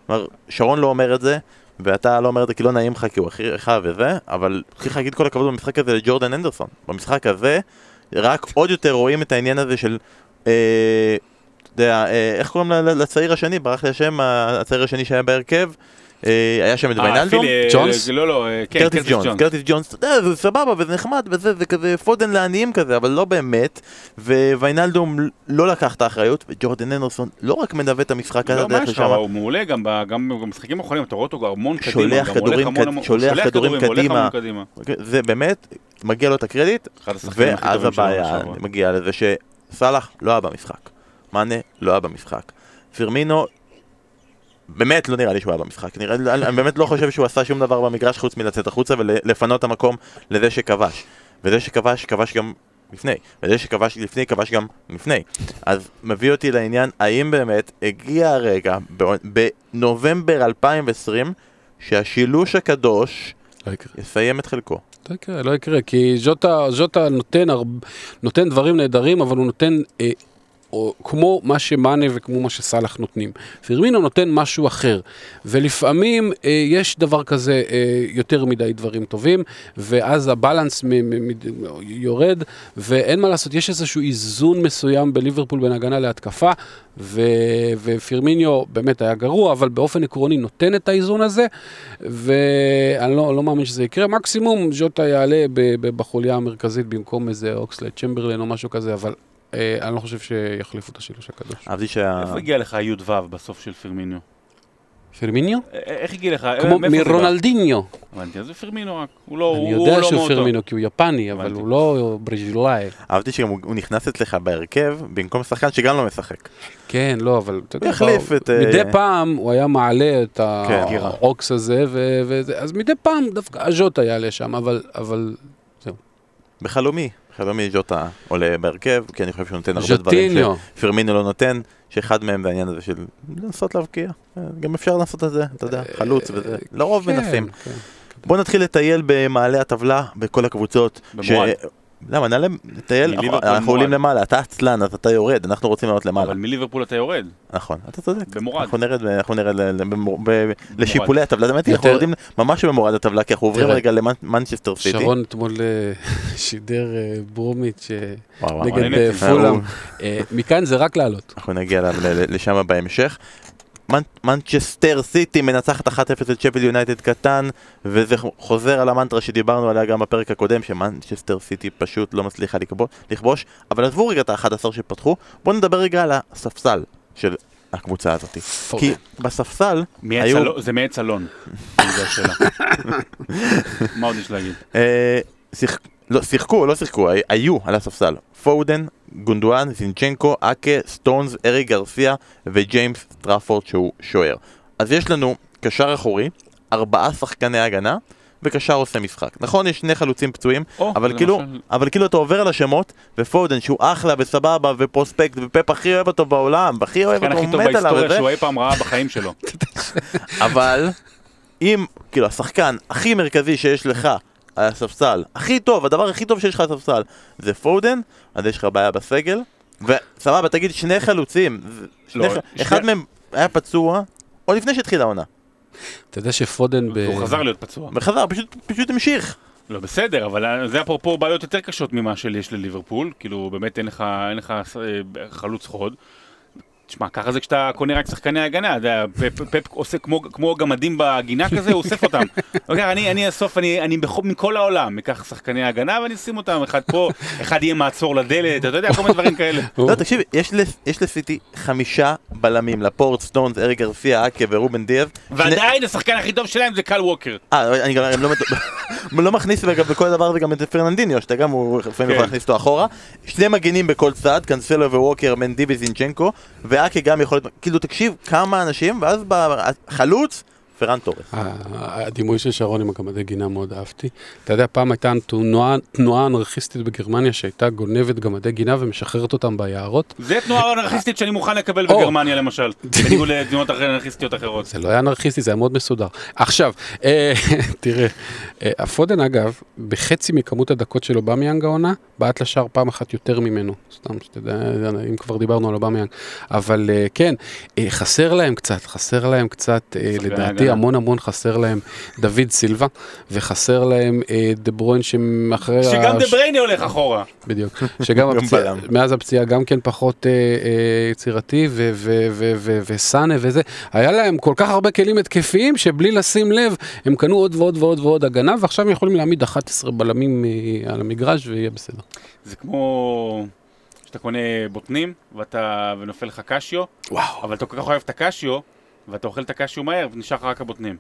כלומר, שרון לא אומר את זה, ואתה לא אומר את זה כי לא נעים לך כי הוא רחב וזה, אבל צריך להגיד כל הכבוד במשחק הזה לג'ורדן אנדרסון. במשחק הזה, רק עוד יותר רואים את העניין הזה של... אה, יודע, אה, איך קוראים לצעיר השני? ברח לי השם, הצעיר השני שהיה בהרכב, היה שם את אה, ויינלדום, אה, ג'ונס? לא, לא, אה, כן, קרטיס ג'ונס, קרטיס ג'ונס, אתה יודע, זה סבבה וזה נחמד וזה, זה כזה פודן לעניים כזה, אבל לא באמת, וויינלדום לא לקח את האחריות, וג'ורדן אנדרסון לא רק מנווט את המשחק, לא, הזה מה דרך יש לך, לשם, הוא מעולה גם במשחקים האחרונים, אתה רואה אותו המון קדימה. שולח כדורים קדימה. קדימה. זה באמת, מגיע לו את הקרדיט, ואז הבעיה. מגיעה לזה שסאלח לא היה במשחק, מאנה לא היה במשחק, פירמינו באמת לא נראה לי שהוא היה במשחק, נראה, אני באמת לא חושב שהוא עשה שום דבר במגרש חוץ מלצאת החוצה ולפנות את המקום לזה שכבש, וזה שכבש, כבש גם לפני, וזה שכבש לפני, כבש גם לפני, אז מביא אותי לעניין, האם באמת הגיע הרגע בנובמבר 2020 שהשילוש הקדוש לא. יסיים את חלקו. לא יקרה, לא יקרה, כי ז'וטה, ז'וטה נותן, נותן דברים נהדרים, אבל הוא נותן אה, או, כמו מה שמאנה וכמו מה שסאלח נותנים. פירמינו נותן משהו אחר, ולפעמים אה, יש דבר כזה, אה, יותר מדי דברים טובים, ואז הבלנס יורד, ואין מה לעשות, יש איזשהו איזון מסוים בליברפול בין הגנה להתקפה, ו, ופירמיניו באמת היה גרוע, אבל באופן עקרוני נותן את האיזון הזה, ואני לא, לא מאמין שזה יקרה. מקסימום ז'וטה יעלה בחוליה המרכזית במקום איזה אוקסלד צ'מברלין או משהו כזה, אבל אני לא חושב שיחליפו את השילוש הקדוש. אהבתי שה... איפה הגיע לך י"ו בסוף של פרמיניו? פירמיניו? א- איך הגיע לך? כמו? מרונלדיניו. הבנתי, אז זה פרמינו רק. הוא לא, אני יודע לא שהוא מאותו. פירמינו כי הוא יפני, אבל. הוא לא ברזילאי. אהבתי שגם הוא נכנס אצלך בהרכב במקום שחקן שגם לא משחק. כן, לא, אבל אתה יודע, יחליף הוא- את, אה, מדי פעם הוא היה מעלה את כן. האוקס הזה, אז מדי פעם דווקא הז'וטה יעלה שם, אבל- אבל בחלומי, בחלומי ז'וטה עולה בהרכב, כי אני חושב שהוא נותן הרבה דברים. שפירמינו לא נותן, שאחד מהם זה העניין הזה של לנסות להבקיע. אה, גם אפשר לעשות את זה, אתה יודע, חלוץ וזה, לרוב כן, מנסים. כן. בוא נתחיל לטייל במעלה הטבלה בכל הקבוצות. במורד. למה, נעלה, נטייל, מליברפול אנחנו-. עולים למעלה, אתה עצלן, אז אתה יורד, אנחנו רוצים לעלות למעלה. אבל מליברפול אתה יורד. נכון, אתה צודק. במורד. אנחנו נרד, אנחנו נרד לשיפולי הטבלה, היא, אנחנו יורדים ממש במורד הטבלה, כי אנחנו עוברים רגע למנצ'סטר סיטי. שרון אתמול אה, שידר אה, ברומיץ' אה, נגד. פולאם. מכאן זה רק לעלות. אנחנו נגיע ל- ל- לשם בהמשך. מנ- מנצ'סטר סיטי מנצחת 1-0 את שפילד יונייטד קטן וזה חוזר על המנטרה שדיברנו עליה גם בפרק הקודם שמנצ'סטר סיטי פשוט לא מצליחה לכבוש, אבל עזבו רגע את ה-11 שפתחו בואו נדבר רגע על הספסל של הקבוצה הזאת כי בספסל היו זה מעץ אלון. מה עוד יש להגיד? לא, שיחקו, לא שיחקו, הי- היו על הספסל פודן, גונדואן, זינצ'נקו, אקה, סטונס, אריק גרסיה וג'יימס טראפורד שהוא שוער. אז יש לנו קשר אחורי, ארבעה שחקני הגנה וקשר עושה משחק. נכון, יש שני חלוצים פצועים, או, אבל כאילו, למשל- אבל כאילו אתה עובר על השמות, ופודן שהוא אחלה וסבבה ופרוספקט ופפ הכי אוהב אותו בעולם, והכי אוהב אותו, הכי הוא טוב מת עליו בהיסטוריה וזה, שהוא אי פעם ראה בחיים שלו. אבל אם, כאילו, השחקן הכי מרכזי שיש לך על הספסל, הכי טוב, הדבר הכי טוב שיש לך על הספסל, זה פודן, אז יש לך בעיה בסגל, וסבבה, תגיד שני חלוצים, זה- שני לא, ח- שני- אחד מהם היה פצוע, עוד לפני שהתחילה העונה, אתה יודע שפודן ב... הוא חזר להיות פצוע. וחזר, פשוט, פשוט המשיך. לא בסדר, אבל זה אפרופו בעיות יותר קשות ממה שיש לליברפול, כאילו באמת אין לך, אין לך אה, חלוץ חוד. תשמע, ככה זה כשאתה קונה רק שחקני הגנה, פפ, עושה כמו, גמדים בגינה כזה, הוא אוסף אותם. אוקיי, אני, אאסוף, אני, מכל העולם, אקח שחקני הגנה ואני אשים אותם, אחד פה, אחד יהיה מעצור לדלת, אתה יודע, כל מיני דברים כאלה. לא, תקשיב, יש לס- יש לסיטי חמישה בלמים, לפורט, סטונס, אריק גרסיה, אקה ורובן דיאז. שני- ועדיין השחקן הכי טוב שלהם זה קייל ווקר. אה, אני גם לא, לא מכניס בכל דבר הזה גם את פרננדיניו, שאתה גם, הוא לפעמים יכול כן. להכניס אותו אחורה. שני מגנים בכל צד, קאנסלו וווקר, מנדי וזינצ'נקו, ואקה גם יכול להיות, כאילו תקשיב כמה אנשים, ואז בחלוץ, פרן. ה- הדימוי של שרון עם הגמדי גינה מאוד אהבתי. אתה יודע, פעם הייתה תנועה, תנועה אנרכיסטית בגרמניה שהייתה גונבת גמדי גינה ומשחררת אותם ביערות. זה תנועה אנרכיסטית שאני מוכן לקבל. בגרמניה למשל, בניגוד לתנועות אנרכיסטיות אחרות. זה לא היה אנרכיסטי, זה היה מאוד מסודר. עכשיו, אה, תראה, אה, הפודן אגב, בחצי מכמות הדקות של אובמיאנג העונה, בעט לשער פעם אחת יותר ממנו. סתם שתדע, אם כבר דיברנו על אובמיאנג. אבל אה, כן, אה, חסר להם קצת, חסר להם קצת, אה, לדעתי. לדעתי המון המון חסר להם דוד סילבה, וחסר להם אה, דה ברוין שמאחרי... שגם הש- דה בריינה הולך אחורה. בדיוק, שגם גם הפציעה. מאז הפציעה גם כן פחות אה, אה, יצירתי ו- ו- ו- ו- וסאנה וזה, היה להם כל כך הרבה כלים התקפיים שבלי לשים לב הם קנו עוד ועוד ועוד ועוד הגנה ועכשיו הם יכולים להעמיד 11 בלמים אה, על המגרש ויהיה בסדר. זה כמו שאתה קונה בוטנים ואתה, ונופל לך קשיו, וואו. אבל אתה כל כך אוהב את הקשיו, ואתה אוכל את הקשיו מהר ונשאר לך רק הבוטנים.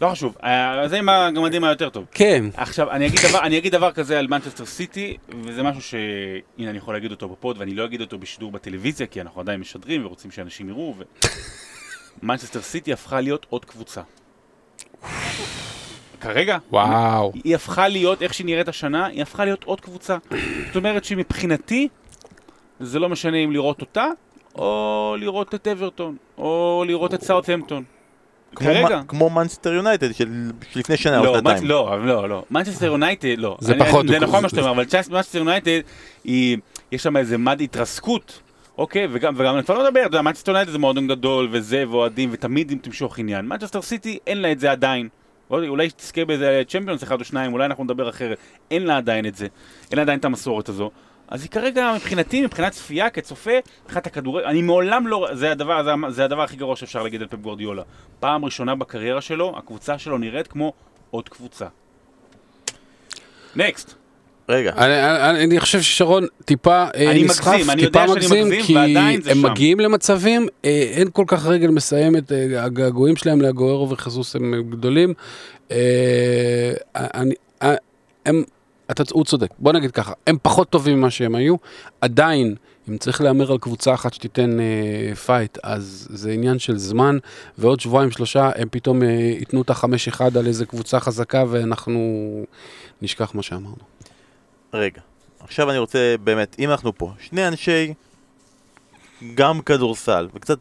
לא חשוב, אה, זה עם הגמדים היותר טוב. כן, עכשיו, אני אגיד, דבר, אני אגיד דבר כזה על מנצ'סטר סיטי, וזה משהו שהנה אני יכול להגיד אותו ב pod, ואני לא אגיד אותו בשידור בטלוויזיה, כי אנחנו עדיין משדרים ורוצים שאנשים יראו, ו... מנצ'סטר סיטי הפכה להיות עוד קבוצה. כרגע, וואו. היא הפכה להיות, איך שהיא נראית השנה, היא הפכה להיות עוד קבוצה. זאת אומרת שמבחינתי, זה לא משנה אם לראות אותה, או לראות את אברטון, או לראות את סאוטהמפטון. כרגע. כמו מנצ'סטר יונייטד של לפני שנה או לא, שנתיים. לא, לא, לא. מנצ'סטר יונייטד, לא. זה פחות- זה נכון מה שאתה אומר, אבל מנצ'סטר יונייטד, יש שם איזה מין התרסקות. אוקיי, וגם, וגם אני כבר לא מדבר, אתה יודע, מנצ'סטר יונייטד זה מועדון גדול, וזה, ואוהדים, ותמיד תמשוך עניין. מנצ'סטר סיטי, אין לה את זה עדיין. אולי תזכה באיזה צ'מפיונס אחד או שניים, אולי אנחנו נדבר אחרת. אין לה עדיין את זה. אין לה עדיין את המסורת הזו. אז היא כרגע, מבחינתי, מבחינת צפייה, כצופה, מבחינת הכדורגל, אני מעולם לא, זה הדבר, זה, זה הדבר הכי גרוע שאפשר להגיד על פפ גוורדיולה. פעם ראשונה בקריירה שלו, הקבוצה שלו נראית כמו עוד קבוצה. נקסט. רגע, אני, אני, אני חושב ששרון טיפה אה, אני נסחף, מגזים, אני טיפה יודע שאני מגזים, כי ועדיין זה הם שם. מגיעים למצבים, אה, אין כל כך רגל מסיימת, אה, הגעגועים שלהם לאגוארו וחיסוס הם גדולים. אה, אני, אה, הם, אתה, הוא צודק, בוא נגיד ככה, הם פחות טובים ממה שהם היו, עדיין, אם צריך להמר על קבוצה אחת שתיתן אה, פייט, אז זה עניין של זמן, ועוד שבועיים שלושה הם פתאום אה, ייתנו את החמש אחד על איזה קבוצה חזקה ואנחנו נשכח מה שאמרנו. רגע. עכשיו אני רוצה באמת, אם אנחנו פה, שני אנשי גם כדורסל, וקצת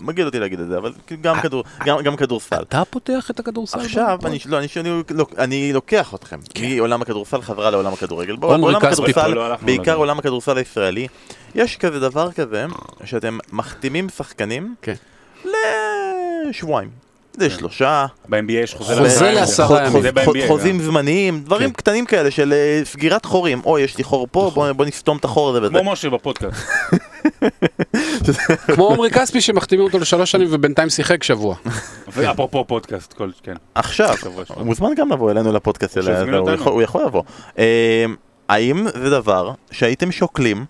מגעיל אותי להגיד את זה, אבל גם, כדור, גם, גם כדורסל. אתה פותח את הכדורסל? עכשיו? אני, לא, אני, אני, לא, אני לוקח אתכם כן. מעולם הכדורסל חזרה לעולם הכדורגל. בעולם הכדורסל, לא בעיקר. עולם הכדורסל הישראלי, יש כזה דבר כזה, שאתם מחתימים שחקנים כן. לשבועיים. לשלושה, ב-NBA יש חוזה לעשרה ימים. זה. חוזים זמניים, דברים כן. קטנים כאלה של אה, סגירת חורים. אוי, יש לי חור פה, בוא בוא נסתום את החור הזה. כמו משה בפודקאסט. כמו עמרי כספי שמחתימים אותו לשלוש שנים ובינתיים שיחק שבוע. ואפרופו פודקאסט, כן. עכשיו. הוא מוזמן גם לבוא אלינו לפודקאסט. יכול- הוא יכול לבוא. אה, האם זה דבר שהייתם שוקלים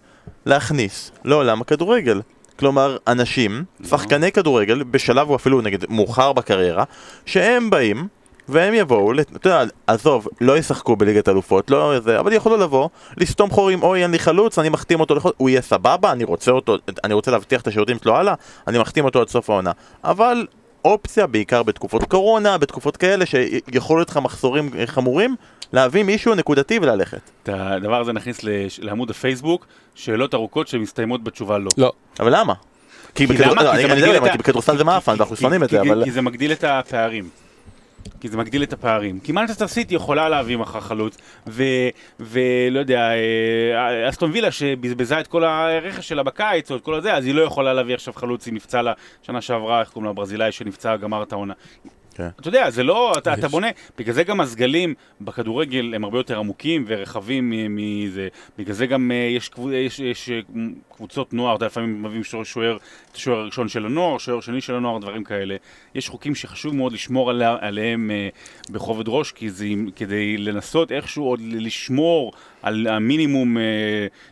להכניס לעולם הכדורגל? כלומר, אנשים, שחקני כדורגל, בשלב או אפילו נגיד מאוחר בקריירה, שהם באים והם יבואו, אתה יודע, עזוב, לא ישחקו בליגת אלופות, לא זה, אבל יכולו לבוא, לסתום חורים, אוי אין לי חלוץ, אני מחתים אותו, לחוד... הוא יהיה סבבה, אני רוצה אותו, אני רוצה להבטיח את השירותים שלו הלאה, אני מחתים אותו עד סוף העונה. אבל אופציה, בעיקר בתקופות קורונה, בתקופות כאלה שיכולו להיות לך מחסורים אה, חמורים, להביא מישהו נקודתי וללכת. את הדבר הזה נכניס לעמוד הפייסבוק, שאלות ארוכות שמסתיימות בתשובה לא. לא. אבל למה? כי בכדורסל זה מאפן, ואנחנו שונאים את זה, אבל... כי זה מגדיל את הפערים. כי זה מגדיל את הפערים. כי מנצ'סטר סיטי יכולה להביא מחר חלוץ, ולא יודע, אה, אסטון וילה שבזבזה את כל הרכש שלה בקיץ, או את כל הזה, אז היא לא יכולה להביא עכשיו חלוץ, היא נפצע לה שנה שעברה, איך קוראים לו, הברזילאי שנפצע, גמר את העונה. כן. אתה יודע, זה לא, אתה, אתה. בונה, בגלל זה גם הסגלים בכדורגל הם הרבה יותר עמוקים ורחבים מזה, בגלל זה גם אה, יש, יש, יש אה, קבוצות נוער, אתה לפעמים מביאים שוער, שוער, הראשון של הנוער, שוער שני של הנוער, דברים כאלה. יש חוקים שחשוב מאוד לשמור עליה, עליהם אה, בכובד ראש, כי זה, כדי לנסות איכשהו עוד לשמור על המינימום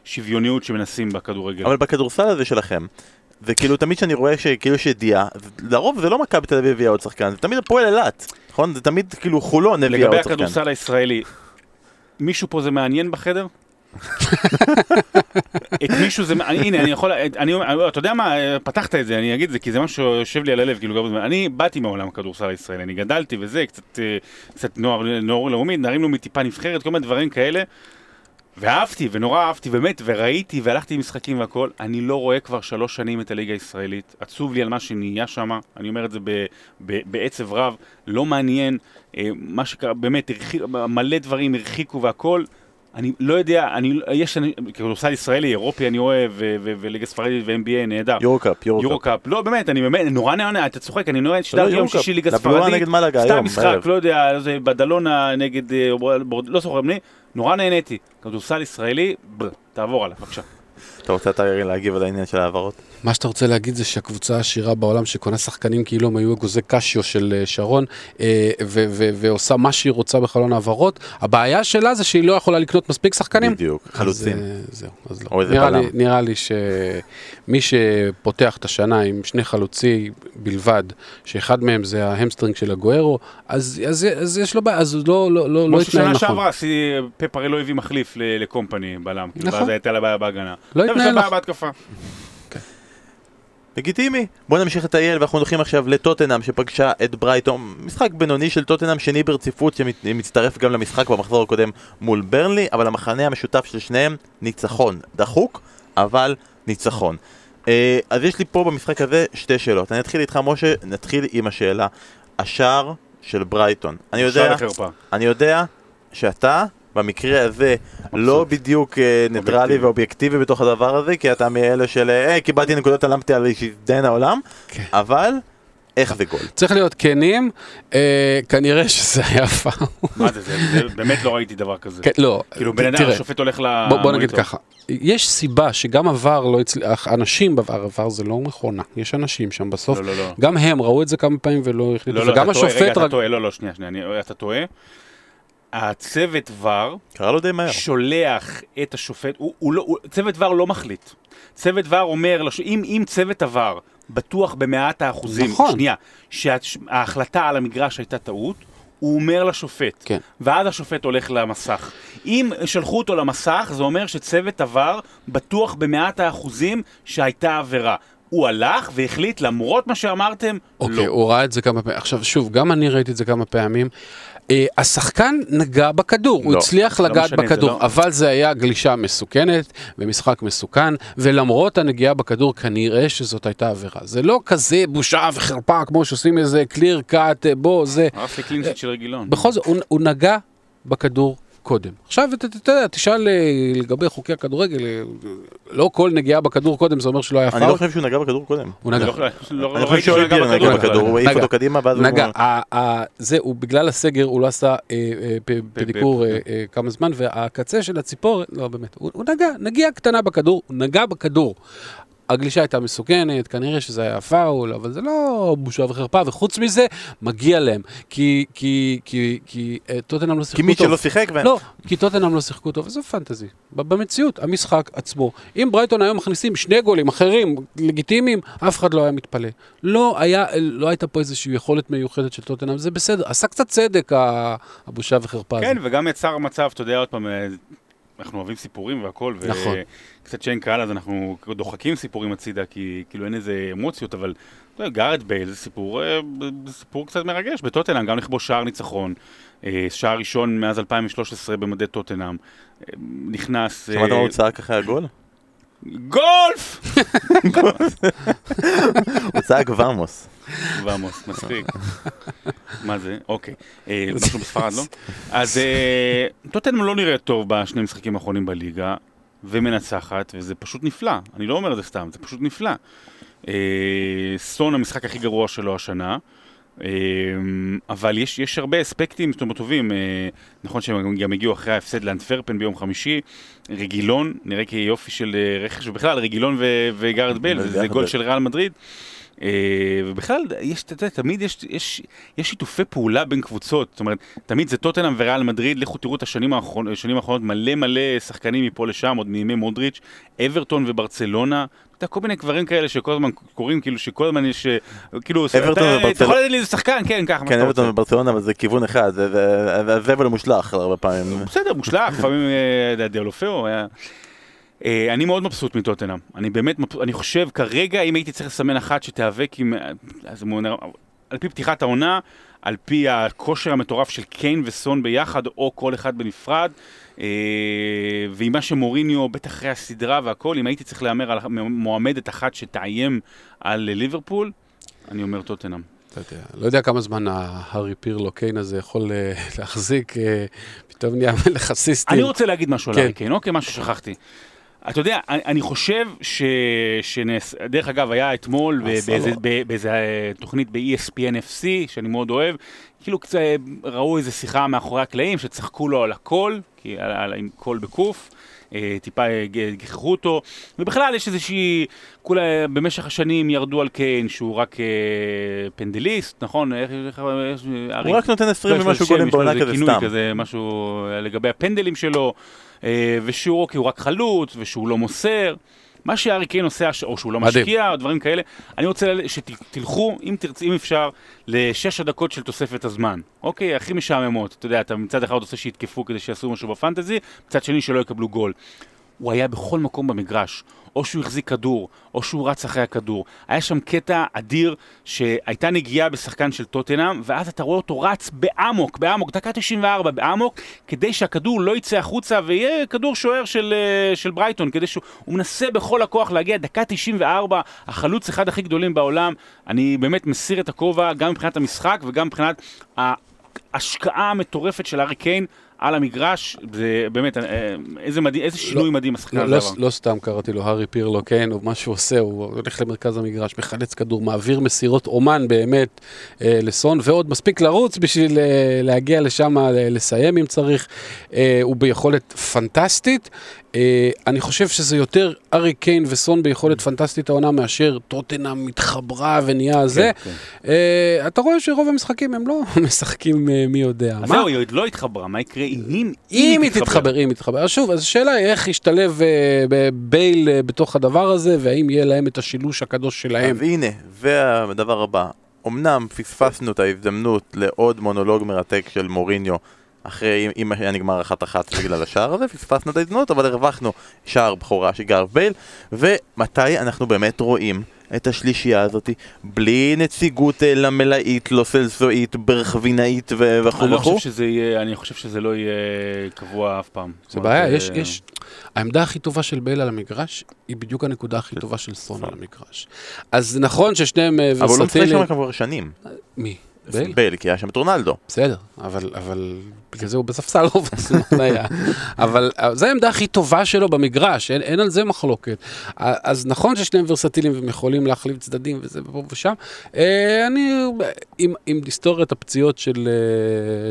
שוויוניות שמנסים בכדורגל. אבל בכדורסל הזה שלכם, זה כאילו תמיד שאני רואה שכאילו יש ידיעה, לרוב זה לא מכבי תל אביב הביאה עוד שחקן, זה תמיד הפועל אילת, נכון? זה תמיד כאילו חולון הביאה לגבי עוד שחקן. הכדורסל הישראלי, מישהו פה זה מעניין בחדר? את מישהו זה, הנה, אני יכול, אני, אומר, אתה יודע מה, פתחת את זה, אני אגיד את זה, כי זה משהו שיושב לי על הלב, כאילו, גם. אני באתי מעולם הכדורסל הישראלי, אני גדלתי וזה, קצת, אה, קצת נוער, נוער לאומי, נערים לאומי טיפה נבחרת, כל מיני דברים כאלה. ואהבתי, ונורא אהבתי, באמת, וראיתי, והלכתי עם משחקים והכל. אני לא רואה כבר שלוש שנים את הליגה הישראלית. עצוב לי על מה שנהיה שם, אני אומר את זה ב- ב- בעצב רב. לא מעניין, אה, מה שקרה, באמת, הרחיק, מלא דברים הרחיקו והכל. אני לא יודע, אני, יש, אני, כדורסל ישראלי, אירופי אני אוהב, וליגה ספרדית ו-NBA נהדר. יורוקאפ, יורוקאפ. לא באמת, אני באמת, נורא נהנה, אתה צוחק, אני נורא, שדר לא, יום. שישי ליגה ספרדית, סתם משחק. לא יודע, זה בדלונה נגד, אה, לא זוכר מי, נורא נהניתי. כדורסל ישראלי, תעבור עליו, בבקשה. אתה רוצה אתה להגיב על העניין של ההעברות? מה שאתה רוצה להגיד זה שהקבוצה העשירה בעולם שקונה שחקנים כאילו הם היו אגוזי קשיו של אה, שרון אה, ועושה מה שהיא רוצה בחלון העברות, הבעיה שלה זה שהיא לא יכולה לקנות מספיק שחקנים. בדיוק, חלוצים. אה, זהו, אז לא. או איזה נראה לי, בלם. נראה לי שמי שפותח את השנה עם שני חלוצים בלבד, שאחד מהם זה ההמסטרינג של אגוארו, אז, אז, אז יש לו בעיה, אז הוא לא, לא, לא, לא כמו ששנה נכון. שעברה, עשי- פפ הרי לא הביא מחליף ל- לקומפני בלם, כאילו, נכון. ואז הייתה לה בעיה בהגנה. לא עכשיו בעיה נכון. בהתקפה. לגיטימי. בוא נמשיך לטייל ואנחנו הולכים עכשיו לטוטנאם שפגשה את ברייטון. משחק בינוני של טוטנאם שני ברציפות שמצטרף גם למשחק במחזור הקודם מול ברנלי, אבל המחנה המשותף של שניהם ניצחון. דחוק, אבל ניצחון. אה, אז יש לי פה במשחק הזה שתי שאלות. אני אתחיל איתך משה, נתחיל עם השאלה. השער של ברייטון. אני יודע. אני יודע שאתה במקרה הזה לא בדיוק אה, ניטרלי אובייקטיבי. ואובייקטיבי בתוך הדבר הזה, כי אתה מאלה של אה, קיבלתי נקודות, הלמתי על שיזדיין העולם, כן. אבל איך זה גול? צריך להיות כנים, אה, כנראה שזה היה פאול. מה זה, זה, זה, באמת לא ראיתי דבר כזה. כן, לא, כאילו, בן אדם, תראה, השופט הולך ל... בוא, בוא נגיד ככה, יש סיבה שגם עבר לא הצליח, אנשים בעבר, עבר זה לא מכונה, יש אנשים שם בסוף, לא, לא, לא. גם הם ראו את זה כמה פעמים ולא החליטו, לא, לא, וגם טועה, רגע, השופט, אתה רג- טועה, לא, לא, שנייה, שנייה, אני- אתה טועה. הצוות ור קרה לו די מהר. שולח את השופט, הוא, הוא לא, הוא, צוות ור לא מחליט. צוות ור אומר, לש... אם, אם צוות עבר בטוח במאת האחוזים, נכון. שנייה, שההחלטה על המגרש הייתה טעות, הוא אומר לשופט, כן. ואז השופט הולך למסך. אם שלחו אותו למסך, זה אומר שצוות עבר בטוח במאת האחוזים שהייתה עבירה. הוא הלך והחליט, למרות מה שאמרתם, אוקיי, לא. הוא ראה את זה כמה פעמים, עכשיו שוב, גם אני ראיתי את זה כמה פעמים, השחקן נגע בכדור, הוא לא, הצליח לא לגעת משנה, זה בכדור, לא- אבל זה היה גלישה מסוכנת ומשחק מסוכן, ולמרות הנגיעה בכדור כנראה שזאת הייתה עבירה. זה לא כזה בושה וחרפה כמו שעושים איזה clear cut, בוא, זה... הרס לי clean sheet של רגילון. בכל זאת, הוא, הוא נגע בכדור קודם. עכשיו, אתה אתה יודע, תשאל אה, לגבי חוקי הכדורגל, אה, לא כל נגיעה בכדור קודם זה אומר שלא היה אני לא פאול. חושב שהוא נגע בכדור קודם. הוא נגע. לא- לא- לא אני חושב ראיתי שהוא שאולי בירן נגע בכדור, הוא העיף. אותו קדימה ואז הוא... נגע, ה- ה- זה, הוא בגלל הסגר, הוא לא עשה אה, פדיקור כמה זמן, והקצה של הציפור, לא באמת, הוא נגע, נגיעה קטנה בכדור, הוא נגע בכדור. הגלישה הייתה מסוכנת, כנראה שזה היה פאול, אבל זה לא בושה וחרפה, וחוץ מזה, מגיע להם. כי, כי, כי, כי אה, טוטנאם לא כי שיחקו מי טוב. שלא שיחק, ו- לא, כי טוטנאם לא שיחקו טוב, וזה fantasy. במציאות, המשחק עצמו. אם ברייטון היום מכניסים שני גולים אחרים, לגיטימיים, אף אחד לא היה מתפלא. לא, היה, לא הייתה פה איזושהי יכולת מיוחדת של טוטנאם, זה בסדר. עשה קצת צדק הבושה וחרפה כן, הזאת. וגם יצר מצב, אתה יודע, עוד פעם, אה, אנחנו אוהבים סיפורים והכל, נכון. וקצת שאין קהל אז אנחנו סיפורים סיפורים הצידה, כי כאילו אין איזה אמוציות, אבל גארת' בייל זה סיפור, אה, זה סיפור קצת מרגש בטוטנאם, גם לכבוש שער ניצחון, אה, שער ראשון מאז 2013 במדי טוטנאם, אה, נכנס... שמעת מה הוא צעק אחרי הגול? גולף! הוא צעק ורמוס. ועמוס, מצחיק. מה זה? אוקיי. אה, משהו בספרד, לא? אז אה, טוטנאם לא נראית טוב בשני משחקים האחרונים בליגה, ומנצחת, וזה פשוט נפלא. אני לא אומר את זה סתם, זה פשוט נפלא. אה, סון המשחק הכי גרוע שלו השנה. אה, אבל יש, יש הרבה אספקטים זאת אומרת, טובים, אה, נכון שהם גם הגיעו אחרי ההפסד לאנטוורפן ביום חמישי, רגילון, נראה כיופי של אה, רכש, ובכלל רגילון ו- וגארד בייל, זה, זה ביחד. גול של ריאל מדריד. אה, ובכלל, יש, אתה יודע, תמיד יש, יש, יש שיתופי פעולה בין קבוצות, זאת אומרת, תמיד זה טוטנאם וריאל מדריד, לכו תראו את השנים האחרונות, השנים האחרונות, מלא מלא שחקנים מפה לשם, עוד מימי מודריץ', אברטון וברצלונה, אתה יודע, כל מיני דברים כאלה שכל הזמן קורים, כאילו שכל הזמן יש, אה, כאילו, אתה- אתה יכול להגיד לי איזה שחקן, כן, ככה, כן, אברטון. וברצלונה, אבל זה כיוון אחד, זה- הזבל המושלך הרבה פעמים. בסדר, מושלח, לפעמים אה, דיאלופאו היה... אה, אני מאוד מבסוט מטוטנאם, אני באמת, מבסוט- אני חושב כרגע אם הייתי צריך לסמן אחת שתיאבק עם, אז על פי פתיחת העונה, על פי הכושר המטורף של קיין וסון ביחד, או כל אחד בנפרד, אה, ועם מה שמוריניו, בטח אחרי הסדרה והכל, אם הייתי צריך להמר על מועמדת אחת שתאיים על ליברפול, אני אומר טוטנאם. יודע, לא יודע כמה זמן ההארי פירלו קיין הזה יכול אה, להחזיק, פתאום נהיה מלך אסיסטים. אני רוצה להגיד משהו על כן. הארי קיין, אוקיי, משהו ששכחתי. אתה יודע, אני, אני חושב ש... שנס... דרך אגב, היה אתמול באיזה, באיזה אה, תוכנית ב-ESPN FC, שאני מאוד אוהב, כאילו קצת אה, ראו איזה שיחה מאחורי הקלעים, שצחקו לו על הכל, כי על, על, עם קול בקוף. אה, טיפה גיחכו אותו, ובכלל יש איזושהי, כולה במשך השנים ירדו על קיין שהוא רק פנדליסט, נכון? איך, איך, הוא רק נותן 20 יש לו ומשהו גולים יש בעונה כזה סתם. כזה, משהו לגבי הפנדלים שלו, ושהוא אוקיי, הוא רק חלוץ, ושהוא לא מוסר. מה שארי קיין עושה, או שהוא לא מדהים. משקיע, או דברים כאלה, אני רוצה שתלכו, אם תרצו, אם אפשר, לשש הדקות של תוספת הזמן. אוקיי, הכי משעממות. אתה יודע, אתה מצד אחד רוצה שיתקפו כדי שיעשו משהו בפנטזי, מצד שני שלא יקבלו גול. הוא היה בכל מקום במגרש. או שהוא החזיק כדור, או שהוא רץ אחרי הכדור. היה שם קטע אדיר שהייתה נגיעה בשחקן של טוטנאם, ואז אתה רואה אותו רץ באמוק, באמוק, דקה 94 באמוק, כדי שהכדור לא יצא החוצה ויהיה כדור שוער של, אה, של ברייטון, כדי שהוא הוא מנסה בכל הכוח להגיע, דקה 94, החלוץ אחד הכי גדולים בעולם. אני באמת מסיר את הכובע גם מבחינת המשחק וגם מבחינת ההשקעה המטורפת של הארי קיין. על המגרש, זה באמת, אה, איזה, מדהים, איזה שינוי מדהים השחקן לא, הזה לא, עבר. לא סתם קראתי לו הארי פירלו קיין, או מה שהוא עושה, הוא הולך למרכז המגרש, מחלץ כדור, מעביר מסירות אומן באמת אה, לסון, ועוד מספיק לרוץ בשביל אה, להגיע לשם, אה, לסיים אם צריך. אה, הוא ביכולת פנטסטית. אה, אני חושב שזה יותר ארי קיין וסון ביכולת פנטסטית העונה מאשר טוטנאם מתחברה ונהיה זה. כן. אה, אתה רואה שרוב המשחקים הם לא משחקים אה, מי יודע. אז מה? זהו, היא עוד לא התחברה, מה יקרה אם, אם, אם היא תתחבר, אם היא תתחבר. אז שוב, אז השאלה היא איך ישתלב ב- בייל בתוך הדבר הזה, והאם יהיה להם את השילוש הקדוש שלהם. אז הנה, והדבר הבא. אמנם פספסנו את ההזדמנות לעוד מונולוג מרתק של מוריניו אחרי, אם היה נגמר אחת אחת בגלל השער הזה, פספסנו את ההזדמנות, אבל הרווחנו שער בכורה של גארד בייל, ומתי אנחנו באמת רואים את השלישייה הזאת בלי נציגות אה, למלאית, לא סלסואית, ברכבינאית וכו' אני לא וכו'? חושב שזה יהיה, אני חושב שזה לא יהיה קבוע אף פעם. זה בעיה, יש, יש... העמדה הכי טובה של בייל על המגרש, היא בדיוק הנקודה הכי טובה של סון על המגרש. אז נכון ששניהם אה, אבל הוא לא משחק. שם כבר שנים. מי? בייל? בייל, כי היה שם את רונלדו. בסדר, אבל, אבל בגלל זה הוא בספסל רוב הזמן היה. אבל אה, זו העמדה הכי טובה שלו במגרש, אין, אין על זה מחלוקת. אה, אז נכון ששניהם ורסטיליים והם יכולים להחליף צדדים וזה ופה ושם. אה, אני, אם נסתור את הפציעות של,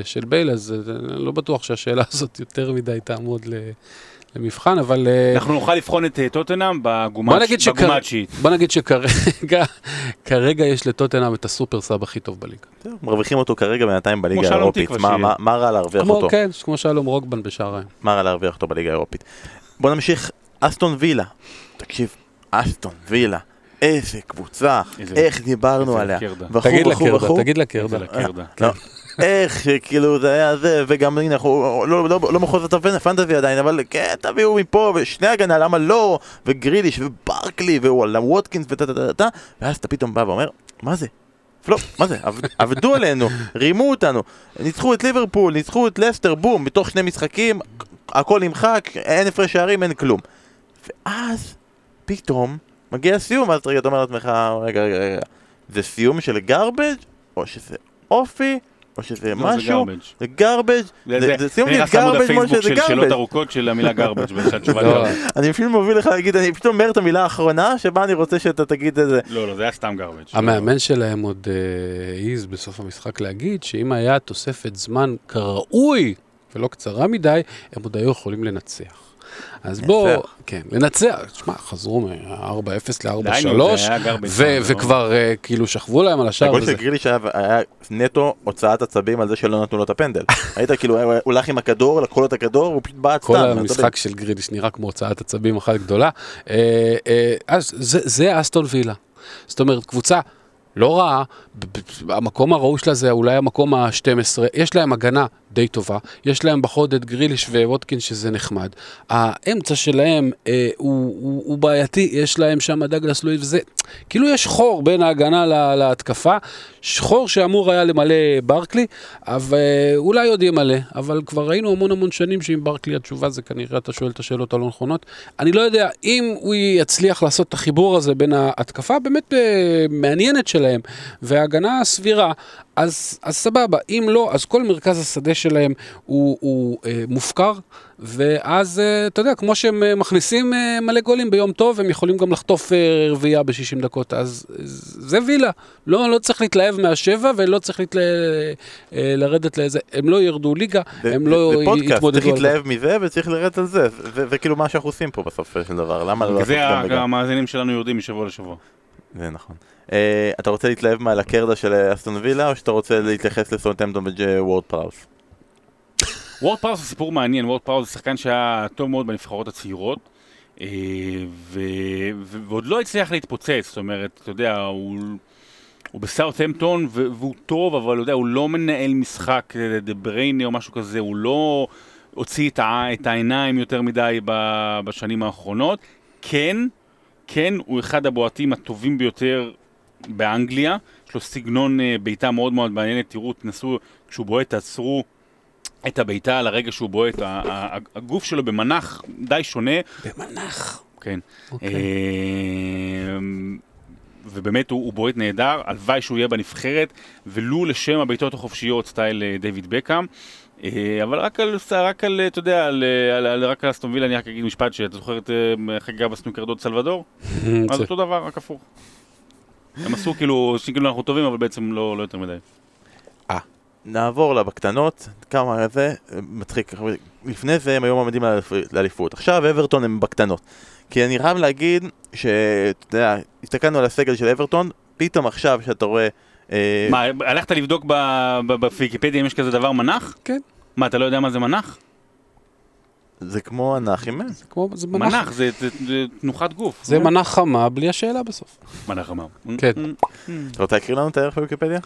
של בייל, אז אני לא בטוח שהשאלה הזאת יותר מדי תעמוד ל... למבחן, אבל אה, אנחנו נוכל לבחון את אה, טוטנאם בגומה התשיעית. בוא נגיד שכרגע כרגע יש לטוטנאם את הסופר סאב הכי טוב בליגה. מרוויחים אותו כרגע בינתיים בליגה האירופית. מה- שיהיה. מה- מה רע להרוויח כמו, אותו? כן, כמו שלום רוגבן בשעריים. מה רע להרוויח אותו בליגה האירופית? בוא נמשיך, אסטון וילה. תקשיב, אסטון וילה, איזה קבוצה, איזה- איך דיברנו איזה עליה. תגיד לקרדה. תגיד לקרדה. לא, איך שכאילו זה היה זה, וגם הנה אנחנו לא, לא, לא מחוז הפנטזי עדיין, אבל כן, תביאו מפה, ושני הגנה, למה לא, וגריליש, וברקלי, ווואלה, ווטקינס, וטה טה טה טה, ואז אתה פתאום בא ואומר, מה זה? לא, מה זה? עבד- עבדו עלינו, רימו אותנו, ניצחו את ליברפול, ניצחו את לסטר, בום, בתוך שני משחקים, הכל נמחק, אין הפרש שערים, אין כלום. ואז, פתאום, מגיע סיום, ואז אתה אומר לעצמך, רגע, רגע, רגע, זה סיום של גרבג' או שזה אופי, או שזה לא, זה משהו, garbage. זה גרבג', זה- שים לי גרבג' כמו שזה של שאלות גרבג'. ארוכות של המילה garbage, והתשובה לא, garbage. אני אפילו מוביל לך להגיד, אני פתאום אומר את המילה האחרונה, שבה אני רוצה שאתה תגיד את זה. לא, לא, זה היה סתם garbage. המאמן שלהם עוד אה, העז בסוף המשחק להגיד שאם היה תוספת זמן כראוי ולא קצרה מדי, הם עוד היו יכולים לנצח. אז בוא, לנצח. כן, לנצח, תשמע, חזרו מ-4-0 ל-4-3, די, נו, זה היה garbage ו- time, לא? וכבר אה, כאילו שכבו להם על השער הגול. של גריליש היה- נטו הוצאת עצבים על זה שלא נתנו לו את הפנדל. ראית כאילו הוא הולך עם הכדור, לקחו לו את הכדור, הוא פשוט בעט סתם. כל. המשחק של גרידיש נראה כמו הוצאת עצבים אחת גדולה. אה, אה, אז זה, אסטון וילה. זאת אומרת, קבוצה לא רעה, ב- ב- המקום הראוי שלה זה אולי המקום ה-12, יש להם הגנה די טובה, יש להם בחוד את גריליש וווטקין שזה נחמד. האמצע שלהם אה, הוא, הוא, הוא בעייתי, יש להם שם דגלס לואיס וזה, כאילו יש חור בין ההגנה לה, להתקפה, חור שאמור היה למלא ברקלי, אבל אה, אולי עוד ימלא, אבל כבר ראינו המון המון שנים שעם ברקלי התשובה זה כנראה אתה שואל את השאלות הלא נכונות. אני לא יודע אם הוא יצליח לעשות את החיבור הזה בין ההתקפה הבאמת אה, מעניינת שלהם. והגנה סבירה, אז, אז סבבה. אם לא, אז כל מרכז השדה שלהם הוא, הוא אה, מופקר, ואז, אה, אתה יודע, כמו שהם אה, מכניסים אה, מלא גולים ביום טוב, הם יכולים גם לחטוף אה, רביעייה ב-60 דקות, אז זה וילה. לא, לא צריך להתלהב מהשבע, ולא צריך להתלה, אה, לרדת לאיזה, הם לא ירדו ליגה, הם לא בפודקאסט יתמודדו צריך על זה. להתלהב מזה וצריך לרדת על זה, זה זה כאילו מה שאנחנו עושים פה בסוף של דבר, למה לא לעשות זה גם וגם? המאזינים שלנו יורדים משבוע לשבוע. זה נכון. אה, אתה רוצה להתלהב מהלקרדה של אה, אסטון וילה, או שאתה רוצה להתייחס לסונטמפטון וורד פראוס? וורד פראוס זה סיפור מעניין, וורד פראוס זה שחקן שהיה טוב מאוד בנבחרות הצעירות, אה, ו... ו... ועוד לא הצליח להתפוצץ, זאת אומרת, אתה יודע, הוא, הוא בסאוטהמפטון. והוא טוב, אבל יודע, הוא לא מנהל משחק דה ברייני או משהו כזה, הוא לא הוציא את, ה... את העיניים יותר מדי ב... בשנים האחרונות. כן, כן, הוא אחד הבועטים הטובים ביותר באנגליה, יש לו סגנון אה, בעיטה מאוד מאוד מעניינת, תראו, תנסו, כשהוא בועט, תעצרו את הבעיטה על הרגע שהוא בועט, הגוף שלו במנח די שונה, במנח. כן. אוקיי. אמ, ובאמת הוא, הוא בועט נהדר, הלוואי שהוא יהיה בנבחרת, ולו לשם הבעיטות החופשיות סטייל אה, דיוויד בקאם. אה, אבל רק על, רק על, אתה יודע, על, על, על, רק על אסטון וילה אני רק אגיד משפט שאתה זוכר את חגיגה בסנוקר דוד סלבדור? אז אותו דבר, רק הפוך. הם עשו כאילו, שכאילו אנחנו טובים, אבל בעצם לא, לא יותר מדי. נעבור לה בקטנות, כמה זה, מצחיק, לפני זה הם היו מעמדים לאליפ- לאליפות, עכשיו אברטון הם בקטנות. כי אני חייב להגיד שאתה יודע, הסתכלנו על הסגל של אברטון, פתאום עכשיו שאתה רואה... אה, מה, הלכת לבדוק בוויקיפדיה אם יש כזה דבר מנח? כן. מה, אתה לא יודע מה זה מנח? זה כמו אנכים, אה? זה כמו, זה מנח. מנח זה זה- זה תנוחת גוף. זה מנח חמה בלי השאלה בסוף. מנח אמר. כן. אתה רוצה להקריא לנו את הערך בוויקיפדיה?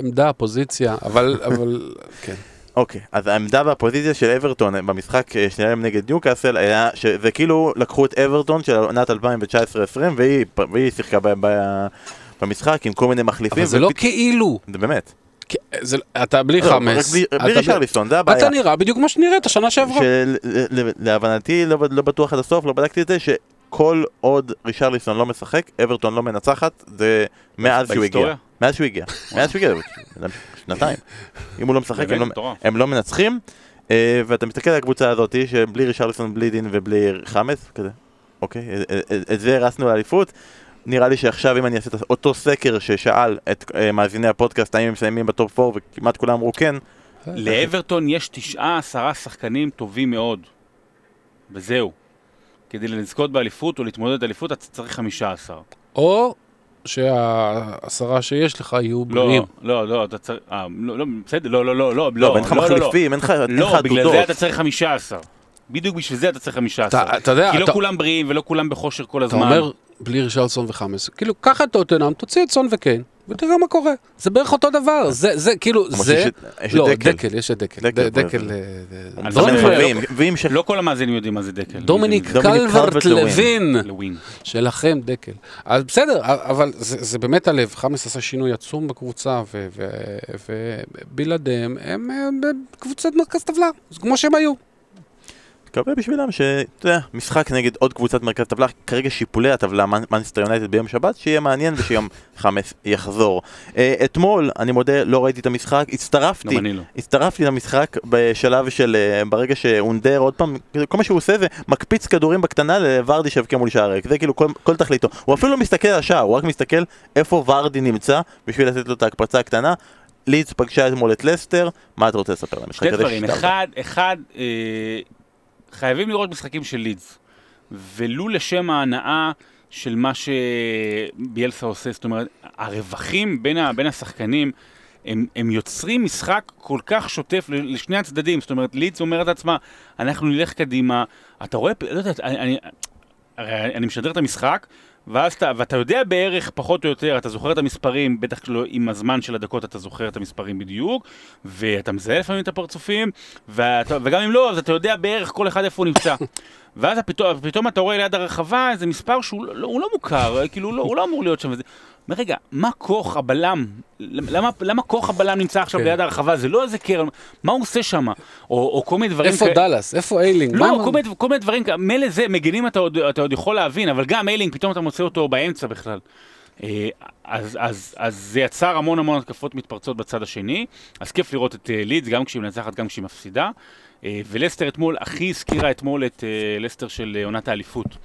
עמדה, פוזיציה, אבל, אבל, כן. אוקיי, אז העמדה והפוזיציה של אברטון במשחק אה, שלהם נגד ניוקאסל היה שזה כאילו לקחו את אברטון של עונת 2019-2020 והיא, והיא שיחקה ב, ב, במשחק עם כל מיני מחליפים. אבל זה לא ופת- כאילו. זה באמת. זה- אתה בלי לא, חמאס. בלי- אתה בלי רישרליסון, זה הבעיה. אתה נראה בדיוק כמו שנראית השנה שעברה. שלהבנתי, לא, לא בטוח עד הסוף, לא בדקתי את זה, שכל עוד רישרליסון לא משחק, אברטון לא מנצחת, זה מאז שהוא הגיע. מאז שהוא הגיע. מאז שהוא הגיע, שנתיים. אם הוא לא משחק, הם לא-. הם לא מנצחים, אה, ואתה מסתכל על הקבוצה הזאת, שבלי רישרליסון, בלי דין ובלי חמאס, כזה, אוקיי, אה, אה, את זה הרסנו לאליפות. נראה לי שעכשיו אם אני אעשה את אותו סקר ששאל את אה, מאזיני הפודקאסט האם הם מסיימים בטופ 4 וכמעט כולם אמרו כן, לאברטון יש תשעה עשרה שחקנים טובים מאוד. וזהו. כדי לזכות באליפות או להתמודד באליפות אתה צריך חמישה עשר. או שהעשרה שיש לך יהיו לא, בריאים. לא, לא, אתה צריך... אה, לא, לא, בסדר, לא, לא, לא, לא, לא, לא, אין לך. מחליפים, אין לך לך לא, בגלל עתודות. זה אתה צריך חמישה עשר. בדיוק בשביל זה אתה צריך חמישה עשר. אתה- אתה יודע, כי לא אתה- כולם בריאים ולא כולם בכושר כל אתה הזמן. אומר, בלי רישרלסון וחמאס. כאילו, קח את טוטנאם, תוציא את סון וקיין, ותראה מה קורה. זה בערך אותו דבר. זה, זה, כאילו, זה... יש לא, דקל. יש את דקל. דקל, לא- כל המאזינים יודעים מה זה דקל. דומיניק קלברט לווין. לוין. לווין. שלכם דקל. אז בסדר, אבל זה, באמת הלב. חמאס עשה שינוי עצום בקבוצה, ובלעדיהם הם בקבוצת מרכז טבלה, זה כמו שהם היו. מקווה בשבילם שאתה יודע, משחק נגד עוד קבוצת מרכז טבלה, כרגע שיפולי הטבלה, מנסטר יונייטד ביום שבת, שיהיה מעניין ושיום חמאס יחזור. אה, אתמול, אני מודה, לא ראיתי את המשחק, הצטרפתי, לא. הצטרפתי למשחק בשלב של, אה, ברגע שאונדר עוד פעם, כאילו, כל מה שהוא עושה זה מקפיץ כדורים בקטנה לוורדי שיבקיע מול שער ריק, זה כאילו כל, כל תכליתו. הוא אפילו לא מסתכל על השער, הוא רק מסתכל איפה ורדי נמצא בשביל לתת לו את ההקפצה הקטנה. לידס פגשה אתמול את לסטר, מה אתה רוצה לספר על המשחק שתי הזה? דברים? אחד, אחד, אה, חייבים לראות משחקים של לידס, ולו לשם ההנאה של מה שביאלסה עושה, זאת אומרת, הרווחים בין, ה, בין השחקנים, הם, הם יוצרים משחק כל כך שוטף לשני הצדדים, זאת אומרת, לידס אומרת לעצמה, אנחנו נלך קדימה, אתה רואה, לא יודע, אני, אני, אני משדר את המשחק, ואז אתה, ואתה יודע בערך, פחות או יותר, אתה זוכר את המספרים, בטח לא עם הזמן של הדקות אתה זוכר את המספרים בדיוק, ואתה מזהה לפעמים את הפרצופים, ואתה, וגם אם לא, אז אתה יודע בערך כל אחד איפה הוא נמצא. ואז פתאום, פתאום אתה רואה ליד הרחבה איזה מספר שהוא לא, הוא לא מוכר, כאילו לא, הוא לא אמור להיות שם. אומר, רגע, מה כוח הבלם? למה, למה כוח הבלם נמצא עכשיו כן. ליד הרחבה? זה לא איזה קרן, מה הוא עושה שם? או, או כל מיני דברים איפה כאלה. דאלאס? איפה איילינג? מה לא, עם- כל מיני, כל מיני דברים. מילא זה, מגינים אתה עוד, אתה עוד יכול להבין, אבל גם איילינג, פתאום אתה מוצא אותו באמצע בכלל. אה, אז, אז, אז זה יצר המון המון התקפות מתפרצות בצד השני, אז כיף לראות את אה, לידס, גם כשהיא מנצחת, גם כשהיא מפסידה. אה, ולסטר אתמול הכי הזכירה אתמול את אה, לסטר של אה, עונת האליפות.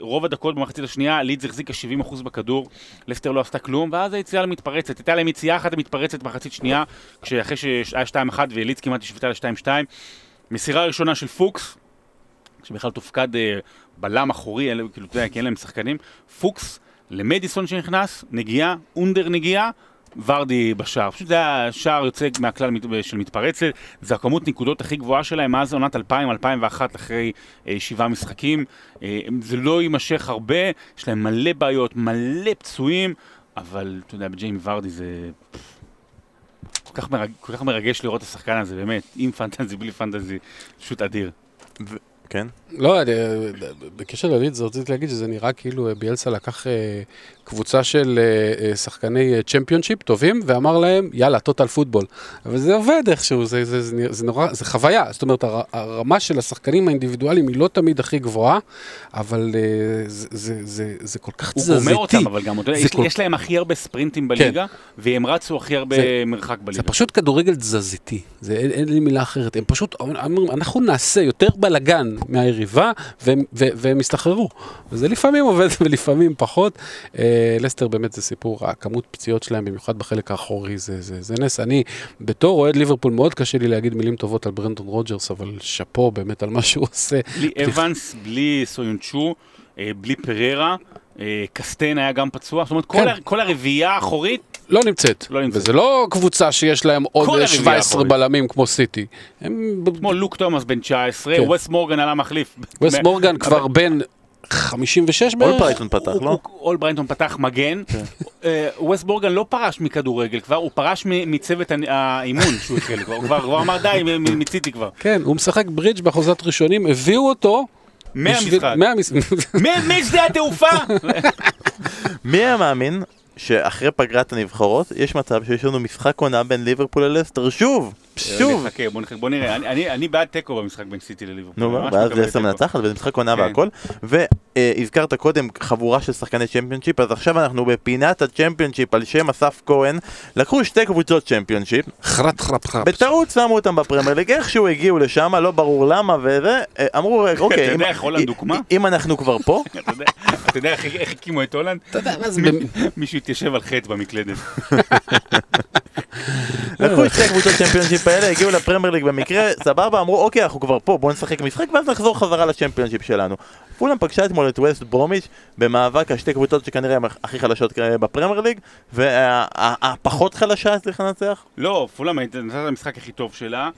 רוב הדקות במחצית השנייה, לידס החזיקה 70% בכדור, לסטר לא עשתה כלום, ואז היציאה למתפרצת. הייתה להם יציאה אחת למתפרצת במחצית שנייה, כשאחרי שהיה 2-1 ולידס כמעט השוותה ל-2-2. מסירה ראשונה של פוקס, שבכלל תופקד בלם אחורי, כאילו, אתה יודע, כי אין להם שחקנים, פוקס למדיסון שנכנס, נגיעה, אונדר נגיעה, ורדי בשער. פשוט זה היה שער יוצא מהכלל של מתפרצת, זה הכמות נקודות הכי גבוהה שלהם מאז עונת 2000-2001 אחרי אה, שבעה משחקים. אה, זה לא יימשך הרבה, יש להם מלא בעיות, מלא פצועים, אבל אתה יודע, בג'יימי ורדי זה... כל כך, מרג... כל כך מרגש לראות את השחקן הזה, באמת, עם פנטזי, בלי פנטזי, פשוט אדיר. כן? לא, בקשר ללידס רציתי להגיד שזה נראה כאילו אה, ביאלסה לקח אה, קבוצה של אה, שחקני צ'מפיונשיפ טובים ואמר להם יאללה טוטל פוטבול. אבל זה עובד איכשהו, זה, זה, זה, זה, נורא, זה חוויה, זאת אומרת הר, הרמה של השחקנים האינדיבידואליים היא לא תמיד הכי גבוהה, אבל זה, זה, זה, זה כל כך הוא תזזיתי. אומר אותם, אבל גם, זה יש, כל- יש להם הכי הרבה ספרינטים בליגה, והם רצו הכי הרבה זה- מרחק זה בליגה. פשוט כדורגל תזזיתי, זה, אין, אין לי מילה אחרת, הם פשוט אנחנו נעשה יותר בלאגן מהיריבה והם, והם יסתחררו. וזה לפעמים עובד ולפעמים פחות. אה, לסטר באמת זה סיפור, הכמות פציעות שלהם, במיוחד בחלק האחורי, זה, זה, זה נס. אני בתור אוהד ליברפול מאוד קשה לי להגיד מילים טובות על ברנדון רוג'רס, אבל שאפו באמת על מה שהוא עושה. בלי אוונס, בלי סויונצ'ו, אה, בלי פררה, קסטיין היה גם פצוע, זאת אומרת, כל, כן. ה- כל הרביעייה האחורית, לא נמצאת. לא נמצאת. וזה לא קבוצה שיש להם עוד כל אה, הרביעייה 17 האחורית. בלמים כמו סיטי. הם... כמו לוק תומאס בן 19, כן. וס מורגן עלה מחליף. וס מ- מורגן אבל- כבר בן 56 בערך. אולברייטון פתח, הוא- לא? אול ברייטון פתח מגן, אה, וס מורגן לא פרש מכדורגל כבר, הוא פרש מ- מצוות האימון שהוא התחיל כבר, הוא כבר אמר די, מ- מ- מיציתי כבר. כן, הוא משחק ברידג' באחוזת ראשונים, הביאו אותו. מהמשחק. משדה התעופה! מי היה מאמין שאחרי פגרת הנבחרות יש מצב שיש לנו משחק עונה בין ליברפול ללסטר שוב? שוב. נחכה, בוא נחכה, בוא נראה. אני- אני- אני בעד תיקו במשחק בין סיטי לליברפול. נו, ואז לתיקו. מנצחת וזה משחק עונה כן. והכל והזכרת קודם חבורה של שחקני צ'מפיונשיפ אז עכשיו אנחנו בפינת הצ'מפיונשיפ על שם אסף כהן לקחו שתי קבוצות צ'מפיונשיפ חרא חרא חרא. בטעות שמו אותם בפרמייר ליג איכשהו הגיעו לשם לא ברור למה וזה אה, אמרו אוקיי אתה אם- יודע איך הולנד הוקמה? אם אנחנו כבר פה אתה יודע- אתה יודע איך- הקימו את הולנד? אתה יודע מה זה, מי- מישהו התיישב על החטא במקלדת. לקחו את שתי הקבוצות צ'מפיונשיפ האלה, הגיעו לפרמייר ליג במקרה, סבבה, אמרו אוקיי אנחנו כבר פה, בואו נשחק משחק ואז נחזור חזרה לצ'מפיונשיפ שלנו. פולאם פגשה אתמול את ווסט ברומיץ' במאבק השתי קבוצות שכנראה הן הכי חלשות בפרמייר ליג, והפחות חלשה צריך לנצח? לא, פולאם הייתה המשחק הכי טוב שלה.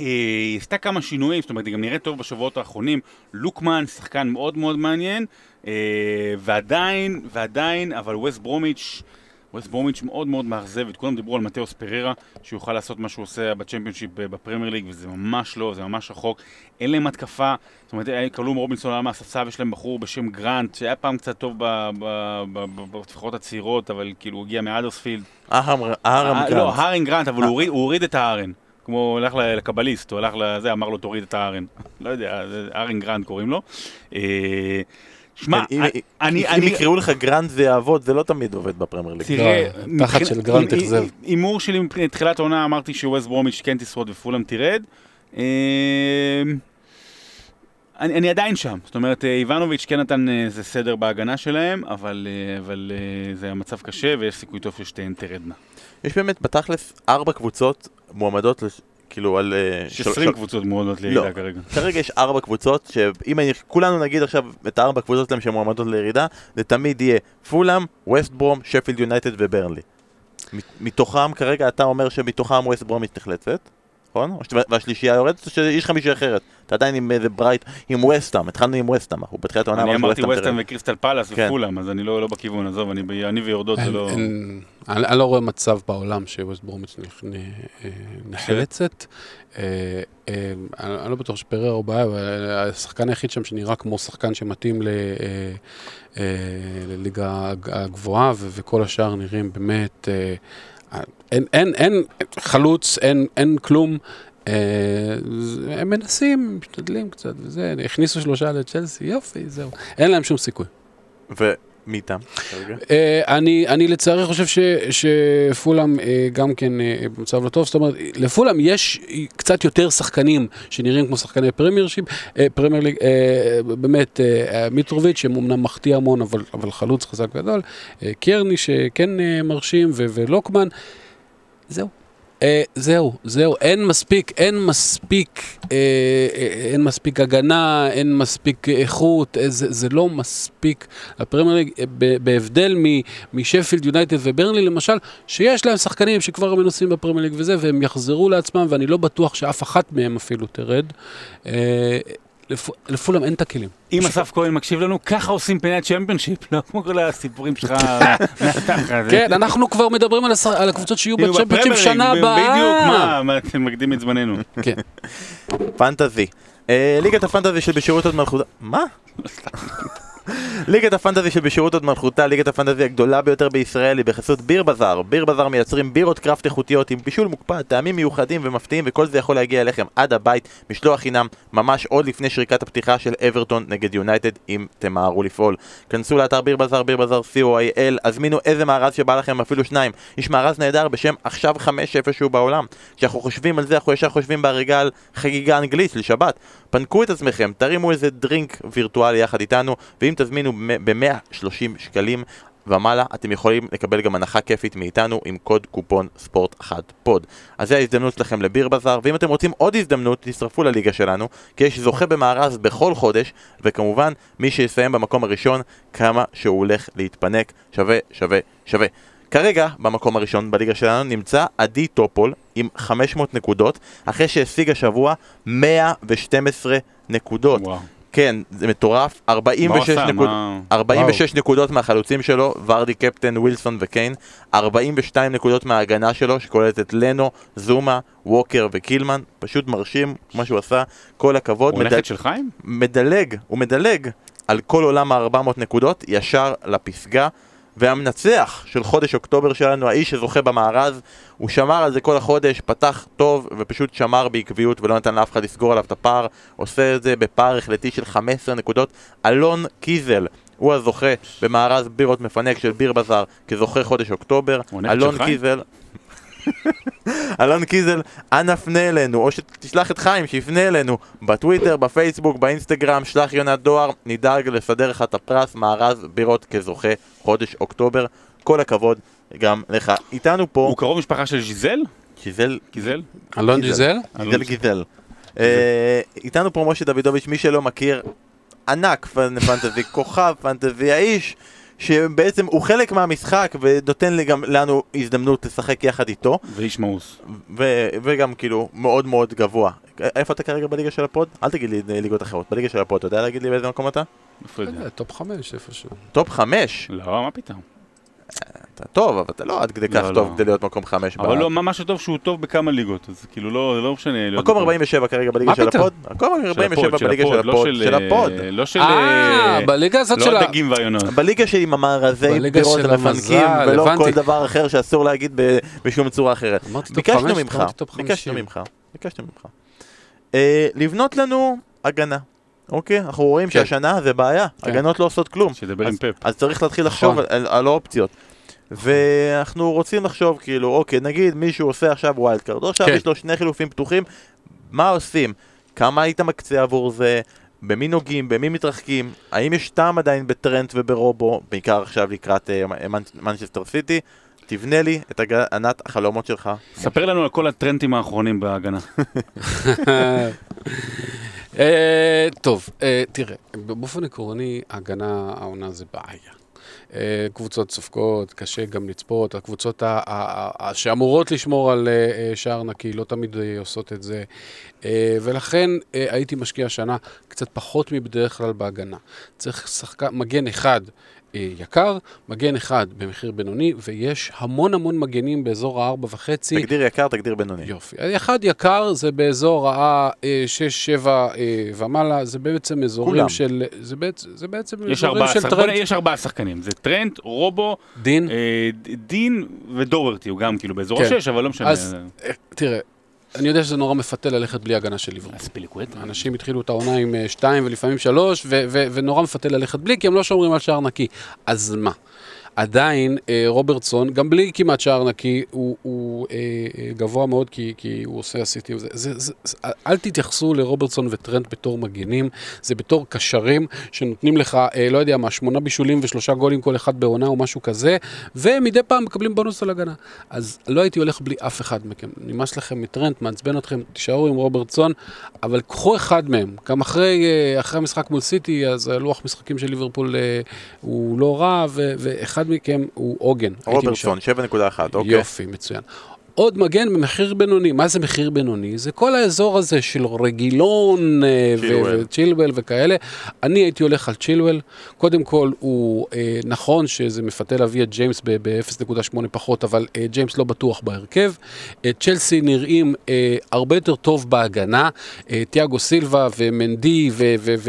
אה, היא עשתה כמה שינויים, זאת אומרת, היא גם נראית טוב בשבועות האחרונים. לוקמן, שחקן מאוד מאוד מעניין, אה, ועדיין, ועדיין, אבל ווסט ברומיץ', ווסט ברומיץ' מאוד מאוד מאכזבת. כולם דיברו על מתאוס פררה, שהוא יוכל לעשות מה שהוא עושה בצ'מפיונשיפ ב- בפרמייר ליג, וזה ממש לא, זה ממש רחוק. אין להם התקפה, זאת אומרת, היה- קלום רובינסון היה מהספסל, ויש להם בחור בשם גרנט, שהיה פעם קצת טוב ב- ב- ב- ב- בנבחרות הצעירות, אבל כאילו הוא הגיע מאדרספילד. אברם אה, גרנט. לא, הארן גרנט, אבל הוא הוריד- את הארן. כמו, הוא הלך למקובליסט, הוא הלך לזה, אמר לו תוריד את הארן. לא יודע, הארן גרנט קוראים לו. שמע, אם- אני- אם אני... יקראו לך גרנט זה יעבוד, זה לא תמיד עובד בפרמייר ליג. תראה, לא, תחת של גרנט אכזב. הימור שלי מתחילת העונה אמרתי שווסט ברומיץ' כן תשרוד ופולאם תרד. אה, אני, אני עדיין שם, זאת אומרת, אה, איבנוביץ' כן נתן אה, איזה סדר בהגנה שלהם, אבל, אבל זה המצב קשה ויש סיכוי טוב ששתיהן תרדנה. יש באמת בתכלס ארבע קבוצות מועמדות, כאילו על... אה, יש של- 20 של- קבוצות מועדות לא. לירידה כרגע. כרגע יש ארבע קבוצות, שאם אני, כולנו נגיד עכשיו את הארבע קבוצות שלהם שמועמדות לירידה, זה תמיד יהיה פולאם, ווסט ברום, שפילד יונייטד וברנלי. מת- מתוכם, כרגע אתה אומר שמתוכם ווסט ברום נחלצת, נכון? והשלישייה יורדת, או שיש לך מישהו אחרת? אתה עדיין עם איזה ברייט, עם ווסטאם, התחלנו עם ווסטאם, הוא בתחילת העונה אני אמר אמרתי תרד. וקריסטל פלאס כן. ופולאם, אז אני לא לא בכיוון, עזוב, אני ב- אני ויורדות זה לא... אני לא רואה מצב בעולם שווסט ברומיץ' נכ- נ- אה, נחלצת. אה, אה, אני לא בטוח שפרר הוא בעיה, אבל השחקן היחיד שם שנראה כמו שחקן שמתאים ל- לליגה הג- הגבוהה, וכל השאר נראים באמת... אין- אין אין חלוץ, אין אין כלום. אה, הם מנסים, משתדלים קצת וזה, הכניסו שלושה לצ'לסי, יופי, זהו. אין להם שום סיכוי. ומי איתם? אה, אני, אני לצערי חושב ש, שפולאם אה, גם כן אה, במצב לא טוב, זאת אומרת, לפולאם יש קצת יותר שחקנים שנראים כמו שחקני פרמייר שיפ, אה, פרמייר ליג, באמת, מיטרוביץ', שהם אמנם מחטיא המון, אבל, אבל חלוץ חזק גדול, קירני שכן מרשים, ולוקמן, זהו. אה, זהו, זהו, אין מספיק, אין מספיק, אה, אה, אין מספיק הגנה, אין מספיק איכות, אה, זה, זה לא מספיק. הפרמייר ליג, אה, להבדיל משפילד יונייטד וברנלי למשל, שיש להם שחקנים שכבר מנוסים בפרמייר ליג וזה, והם יחזרו לעצמם, ואני לא בטוח שאף אחת מהם אפילו תרד. אה, לפ- לפולם אין את הכלים. אם אסף כהן מקשיב לנו, ככה עושים פינת צ'מפיונשיפ, לא כמו כל הסיפורים שלך מהתחת. כן, אנחנו כבר מדברים על הקבוצות שיהיו כאילו בצ'מפיונשיפ שנה הבאה. בדיוק, מה, מה, אתם מקדים את זמננו. כן. פנטזי. אה, ליגת הפנטזי של בשירות עוד מלכותה. מה? ליגת הפנטזי של בשירות עוד מלכותה, ליגת הפנטזי הגדולה ביותר בישראל היא בחסות ביר בזאר. ביר בזאר מייצרים בירות קראפט איכותיות עם בישול מוקפד, טעמים מיוחדים ומפתיעים וכל זה יכול להגיע אליכם עד הבית, משלוח חינם, ממש עוד לפני שריקת הפתיחה של אברטון נגד יונייטד, אם תמהרו לפעול. כנסו לאתר ביר בזאר, ביר בזאר co.il, הזמינו איזה מארז שבא לכם, אפילו שניים. יש מארז נהדר בשם עכשיו חמש איפשהו בעולם. כשאנחנו חושבים על זה, אנחנו ישר חושבים בהריגה על חגיגה אנגלית של שבת. פנקו את עצמכם, תרימו איזה דרינק וירטואלי יחד איתנו, ואם תזמינו ב-130 שקלים ומעלה, אתם יכולים לקבל גם הנחה כיפית מאיתנו עם קוד קופון ספורט 1 פוד. אז זה ההזדמנות שלכם לביר בזאר, ואם אתם רוצים עוד הזדמנות, תצטרפו לליגה שלנו, כי יש זוכה במארז בכל חודש, וכמובן, מי שיסיים במקום הראשון, כמה שהוא הולך להתפנק, שווה, שווה, שווה. כרגע, במקום הראשון בליגה שלנו נמצא עדי טופול עם 500 נקודות, אחרי שהשיג השבוע 112 נקודות. וואו. כן, זה מטורף, 46 מה הוא עשה? נקוד... מה- 46 נקודות מהחלוצים שלו, ורדי קפטן, ווילסון וקיין, 42 נקודות מההגנה שלו, שכוללת את לנו, זומה, ווקר וקילמן, פשוט מרשים מה שהוא עשה, כל הכבוד, הוא מדל- נכד של חיים? מדלג, הוא מדלג על כל עולם ה-400 נקודות, ישר לפסגה. והמנצח של חודש אוקטובר שלנו, האיש שזוכה במארז, הוא שמר על זה כל החודש, פתח טוב ופשוט שמר בעקביות ולא נתן לאף אחד לסגור עליו את הפער, עושה את זה בפער החלטי של 15 נקודות. אלון קיזל, הוא הזוכה במארז בירות מפנק של Beer Bazaar כזוכה חודש אוקטובר. אלון? קיזל... אלון קיזל, אנא פנה אלינו, או שתשלח את חיים, שיפנה אלינו בטוויטר, בפייסבוק, באינסטגרם, שלח יונת דואר, נדאג לסדר לך את הפרס, מארז בירות כזוכה חודש אוקטובר. כל הכבוד גם לך. איתנו פה, הוא קרוב משפחה של ז'יזל? גיזל, גיזל? אלון גיזל. ג'יזל? גיזל. אה, איתנו פה משה דוידוביץ', מי שלא מכיר, ענק fan- fantasy, כוכב fantasy, האיש שבעצם הוא חלק מהמשחק ונותן גם לנו הזדמנות לשחק יחד איתו. ואיש מאוס. ו- וגם כאילו מאוד מאוד גבוה. איפה אתה כרגע בליגה של הפוד? אל תגיד לי ליגות אחרות, בליגה של הפוד, אתה יודע להגיד לי באיזה מקום אתה? איפה יודע? top חמש איפשהו. top חמש. לא, מה פתאום. אתה טוב, אבל אתה לא עד כדי כך לא, טוב לא. כדי להיות מקום חמש. ב- אבל לא, מה מה שטוב שהוא טוב בכמה ליגות, אז כאילו לא לא משנה. מקום בכל- 47 כרגע בליגה של? הפוד? מקום של 47 הפוד, בליגה של לא הפוד. של הפוד. אה, לא של... אה, אה, בליגה הזאת של לא ה... דגים והיונות. בליגה עם המארזי פירות של המפנקים, ולא. כל דבר אחר שאסור להגיד ב- בשום צורה אחרת. ביקשנו ממך, ביקשנו. ממך, ביקשנו ממך. אה, לבנות לנו הגנה. אוקיי? אנחנו רואים כן. שהשנה זה בעיה, כן. הגנות לא עושות כלום. שידבר אז- עם פפ. אז צריך להתחיל לחשוב נכון. על, על האופציות. ואנחנו רוצים לחשוב כאילו, אוקיי, נגיד מישהו עושה עכשיו ווילד קארד, עכשיו כן. יש לו שני חילופים פתוחים, מה עושים? כמה היית מקצה עבור זה? במי נוגעים? במי מתרחקים? האם יש טעם עדיין בטרנט וברובו, בעיקר עכשיו לקראת אה, מנ- מנצ'סטר סיטי? תבנה לי את הגנת החלומות שלך. ספר לנו על כל הטרנדים האחרונים בהגנה. אה, טוב, אה, תראה, באופן עקרוני, הגנה העונה זה בעיה. אה, קבוצות סופגות, קשה גם לצפות, הקבוצות ה- ה- ה- שאמורות לשמור על אה, אה, שער נקי לא תמיד עושות את זה, ולכן הייתי משקיע השנה קצת פחות מבדרך כלל בהגנה. צריך שחקן, מגן אחד יקר, מגן אחד במחיר בינוני, ויש המון המון מגנים באזור הארבע וחצי. תגדיר יקר, תגדיר בינוני. יופי. אחד יקר זה באזור ה-6-7 ומעלה, זה בעצם אזורים כולם. של... זה בעצם, זה בעצם יש אזורים ארבעה של שחקנים, טרנט. יש ארבעה שחקנים, זה טרנט, רובו, דין. אה, דין ודוברטי, הוא גם כאילו באזור כן. השש, אבל לא משנה. אז אה, תראה, אני יודע שזה נורא מפתה ללכת בלי הגנה של ליברפול. אספיליקווטה. אנשים התחילו את העונה עם אה, שתיים ולפעמים שלוש, ונורא מפתה ללכת בלי, כי הם לא שומרים על שער נקי. אז מה? עדיין אה, רוברטסון, גם בלי כמעט שער נקי, הוא, הוא אה, אה, גבוה מאוד כי, כי הוא עושה אסיסטים. זה, זה, זה, אל תתייחסו לרוברטסון וטרנט בתור מגינים, זה בתור קשרים שנותנים לך, אה, לא יודע מה, שמונה בישולים ושלושה גולים כל אחד בעונה או משהו כזה, ומדי פעם מקבלים בונוס על הגנה. אז לא הייתי הולך בלי אף אחד מכם. נמאס לכם מטרנט, מעצבן אתכם, תישארו עם רוברטסון, אבל קחו אחד מהם. גם אחרי, אה, אחרי המשחק מול סיטי, אז הלוח משחקים של ליברפול אה, הוא לא רע, ואחד מכם הוא עוגן. רוברטסון, 7.1, אוקיי. יופי, מצוין. עוד מגן במחיר בינוני, מה זה מחיר בינוני? זה כל האזור הזה של רגילון אה, ו- צ'ילואל. וצ'ילואל וכאלה. אני הייתי הולך על צ'ילואל. קודם כל, הוא אה, נכון שזה מפתה להביא את ג'יימס ב- ב-0.8 פחות, אבל אה, ג'יימס לא בטוח בהרכב. אה, צ'לסי נראים אה, הרבה יותר טוב בהגנה. אה, תיאגו סילבה ומנדי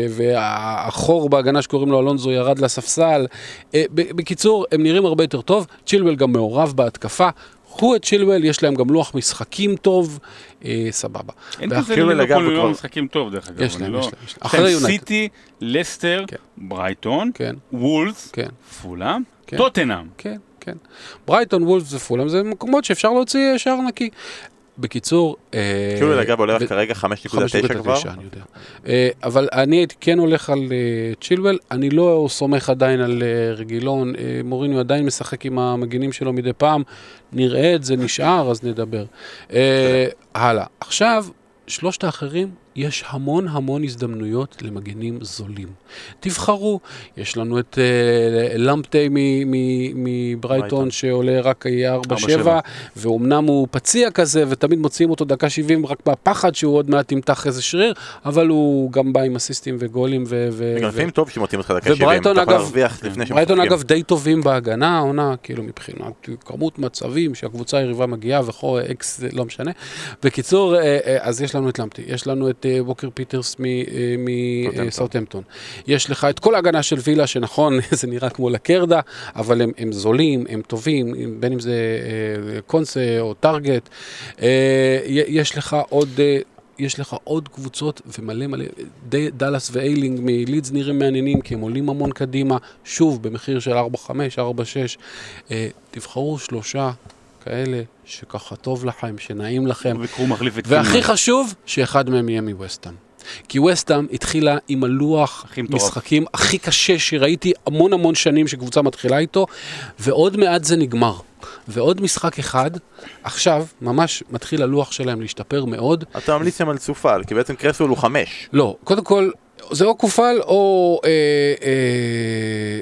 והחור בהגנה שקוראים לו אלונזו ירד לספסל. אה, בקיצור, הם נראים הרבה יותר טוב. צ'ילואל גם מעורב בהתקפה. קחו את צ'ילואל, יש להם גם לוח משחקים טוב, אה, סבבה. אין כזה לליברפול כבר- לא משחקים טוב, דרך אגב. יש להם, לא- יש להם, יש להם. אחרי יונייטד. סיטי, לסטר, כן. ברייטון, כן, וולס, כן, פולאם, כן. טוטנאם. כן, כן. ברייטון, וולף ופולאם זה מקומות שאפשר להוציא שער נקי. בקיצור... כאילו לגב עולה ו- כרגע 5.9 5.9, כבר. אני יודע. אה, אבל אני הייתי כן הולך על אה, צ'ילואל, אני לא סומך עדיין על רגילון, מוריניו עדיין משחק עם המגינים שלו מדי פעם, נראה את זה נשאר, אז נדבר. אה, הלאה. עכשיו, שלושת האחרים, יש המון המון הזדמנויות למגנים זולים. תבחרו, יש לנו את אה, למפטי מברייטון ברייטון. שעולה רק 4-7, 4-7. ואומנם הוא פציע כזה, ותמיד מוציאים אותו דקה 70 רק בפחד שהוא עוד מעט ימתח איזה שריר, אבל הוא גם בא עם אסיסטים וגולים ו... לפעמים טוב שמוציאים אותך דקה 70, וברייטון, אתה יכול אגב, להרוויח לפני ברייטון שמשחקים. אגב די טובים בהגנה, העונה, כאילו מבחינת כמות מצבים שהקבוצה היריבה מגיעה וכו', אקס, לא משנה. בקיצור, אה, אה, אז יש לנו את למפטי, יש לנו את אה, ווקר פיטרס סאוטהמפטון. מסאוטהמפטון. יש לך את כל ההגנה של וילה, שנכון, זה נראה כמו לקרדה, אבל הם, הם זולים, הם טובים, בין אם זה אה, קונסה או טארגט. אה, יש לך עוד... אה, יש לך עוד קבוצות ומלא מלא, די, דאלאס ואיילינג מלידס נראים מעניינים כי הם עולים המון קדימה, שוב במחיר של 4-5, 4-6. אה, תבחרו שלושה כאלה שככה טוב לכם, שנעים לכם, וקרו מחליף את והכי קילמן. חשוב, שאחד מהם יהיה מווסטהאם. כי ווסטהאם התחילה עם הלוח הכי. משחקים הכי קשה שראיתי המון המון שנים שקבוצה מתחילה איתו, ועוד מעט זה נגמר. ועוד משחק אחד, עכשיו, ממש מתחיל הלוח שלהם להשתפר מאוד. אתה ממליץ להם על צופל, כי בעצם קרסול הוא 5. לא, קודם כל, זה או קופל או... אה, אה,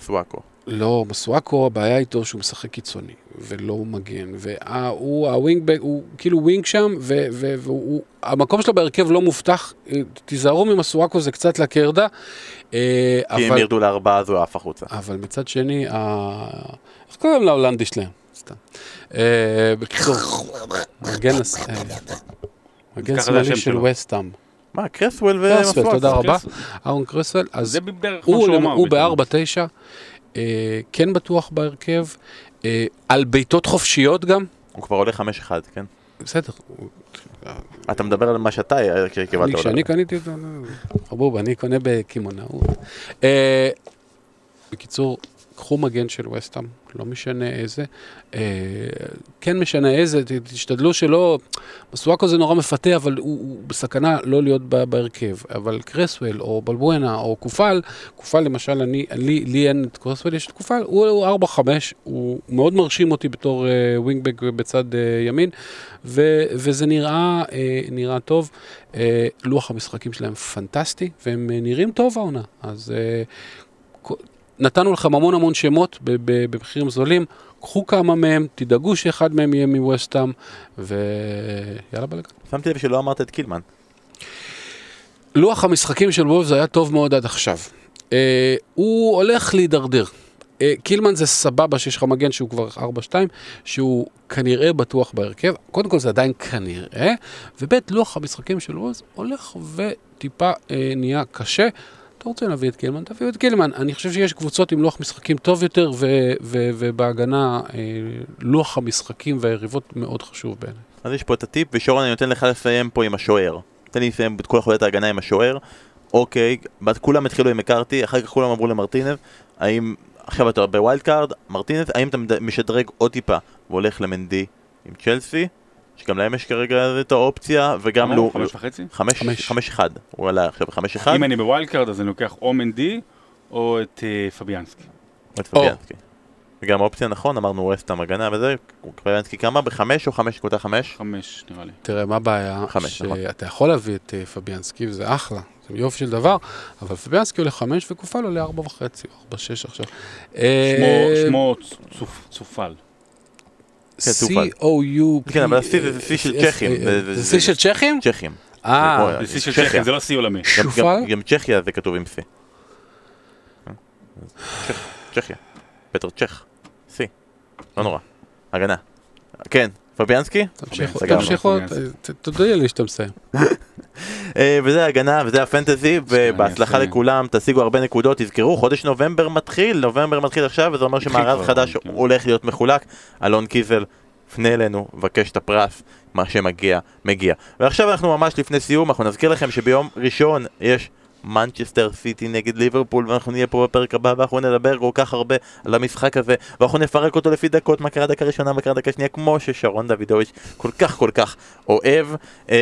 מסואקו. לא, מסואקו, הבעיה איתו שהוא משחק קיצוני, ולא מגן, והוא, ה wing-back, הוא כאילו wing שם, ו- ו- והוא, המקום שלו בהרכב לא מובטח, אה, תיזהרו ממסואקו, זה קצת לקרדה, אה, כי הם אבל, ירדו לארבעה אז הוא עף החוצה. אבל מצד שני, איך קוראים להולנדי שלהם? סתם. אה, בקיצור, מגן שמאלי של. וסטאם. מה, קרסוול קרסוול, ומסוואקו. תודה רבה. קרסוול. אהרון קרסוול, אז הוא. ב-4-9, אה, כן בטוח בהרכב, אה, על בעיטות חופשיות גם, הוא כבר עולה 5-1, כן? בסדר, אתה מדבר על מה שאתה אה, קיבלת. כשאני קניתי אותו, חבוב, אני קונה בקמעונאות. אה, בקיצור, קחו מגן של וסטאם, לא משנה איזה, אה, כן משנה איזה, תשתדלו שלא, מסואקו זה נורא מפתה, אבל הוא, הוא בסכנה לא להיות ב- בהרכב, אבל קרסוול או בלבואנה או קופל, קופל למשל, אני, לי, לי אין את קרסוול, יש את קופל, הוא, הוא 4-5, הוא מאוד מרשים אותי בתור אה, ווינגבק בצד אה, ימין, ו, וזה נראה, אה, נראה טוב. אה, לוח המשחקים שלהם פנטסטי, והם אה, נראים טוב העונה, אז אה, נתנו לכם המון המון שמות במחירים זולים, קחו כמה מהם, תדאגו שאחד מהם יהיה מווסטאם, ויאללה בלגן. שמתי לב שלא אמרת את קילמן. לוח המשחקים של וולפס היה טוב מאוד עד עכשיו. אה, הוא הולך להידרדר. אה, קילמן זה סבבה שיש לך מגן שהוא כבר 4-2, שהוא כנראה בטוח בהרכב. קודם כל זה עדיין כנראה, וב' לוח המשחקים של וולפס הולך וטיפה אה, נהיה קשה. רוצה להביא את קילמן, תביאו את קילמן. אני חושב שיש קבוצות עם לוח משחקים טוב יותר, ו- ו- ובהגנה אה, לוח המשחקים והיריבות מאוד חשוב בעיניי. אז יש פה את הטיפ, ושרון אני נותן לך לסיים פה עם השוער. תן לי לסיים את כל חוליית ההגנה עם השוער. אוקיי, כולם התחילו עם מקארתי, אחר כך כולם עברו למרטינז. האם, עכשיו אתה ב wild card, מרטינז, האם אתה משדרג עוד טיפה והולך למנדי עם צ'לסי? שגם להם יש כרגע את האופציה, וגם לו... חמש וחצי? חמש, חמש. חמש אחד, הוא עלה עכשיו חמש אחד, אם אני ב wild card אז אני לוקח או מנדי או את אה, פביאנסקי. את פביאנסקי. וגם אופציה נכון, אמרנו ווסטהאם הגנה וזה, פביאנסקי כמה? בחמש או חמש נקודה חמש? חמש נראה לי. תראה, מה הבעיה? חמש, נכון. שאתה יכול להביא את אה, פביאנסקי, וזה אחלה, זה יופי של דבר, אבל פביאנסקי עולה חמש וקופל עולה ארבע וחצי, או ארבע שש עכשיו. אה, שמו- צופ- צופל. כן. C-O-U... כן, אבל השיא זה שיא של צ'כים. זה- זה- זה שיא של צ'כים? צ'כים. אה, זה שיא של. צ'כים, זה לא שיא עולמי. שופל? גם- צ'כיה זה כתוב עם. צ'כ- צ'כיה. פטר צ'ך. שיא. לא נורא. הגנה. כן, פביאנסקי? תמשיכו, תודיע לי שאתה מסיים. אה, וזה ההגנה וזה הפנטזי ובהצלחה. לכולם תשיגו הרבה נקודות תזכרו חודש נובמבר מתחיל נובמבר מתחיל עכשיו וזה אומר שמארז חדש כן. הולך להיות מחולק אלון קיזל פנה אלינו בקש את הפרס מה שמגיע מגיע ועכשיו אנחנו ממש לפני סיום אנחנו נזכיר לכם שביום ראשון יש מנצ'סטר סיטי נגד ליברפול ואנחנו נהיה פה בפרק הבא ואנחנו נדבר כל כך הרבה על המשחק הזה ואנחנו נפרק אותו לפי דקות מה קרה דקה ראשונה מה קרה דקה שנייה כמו ששרון דוידוביץ' כל כך כל כך אוהב אה,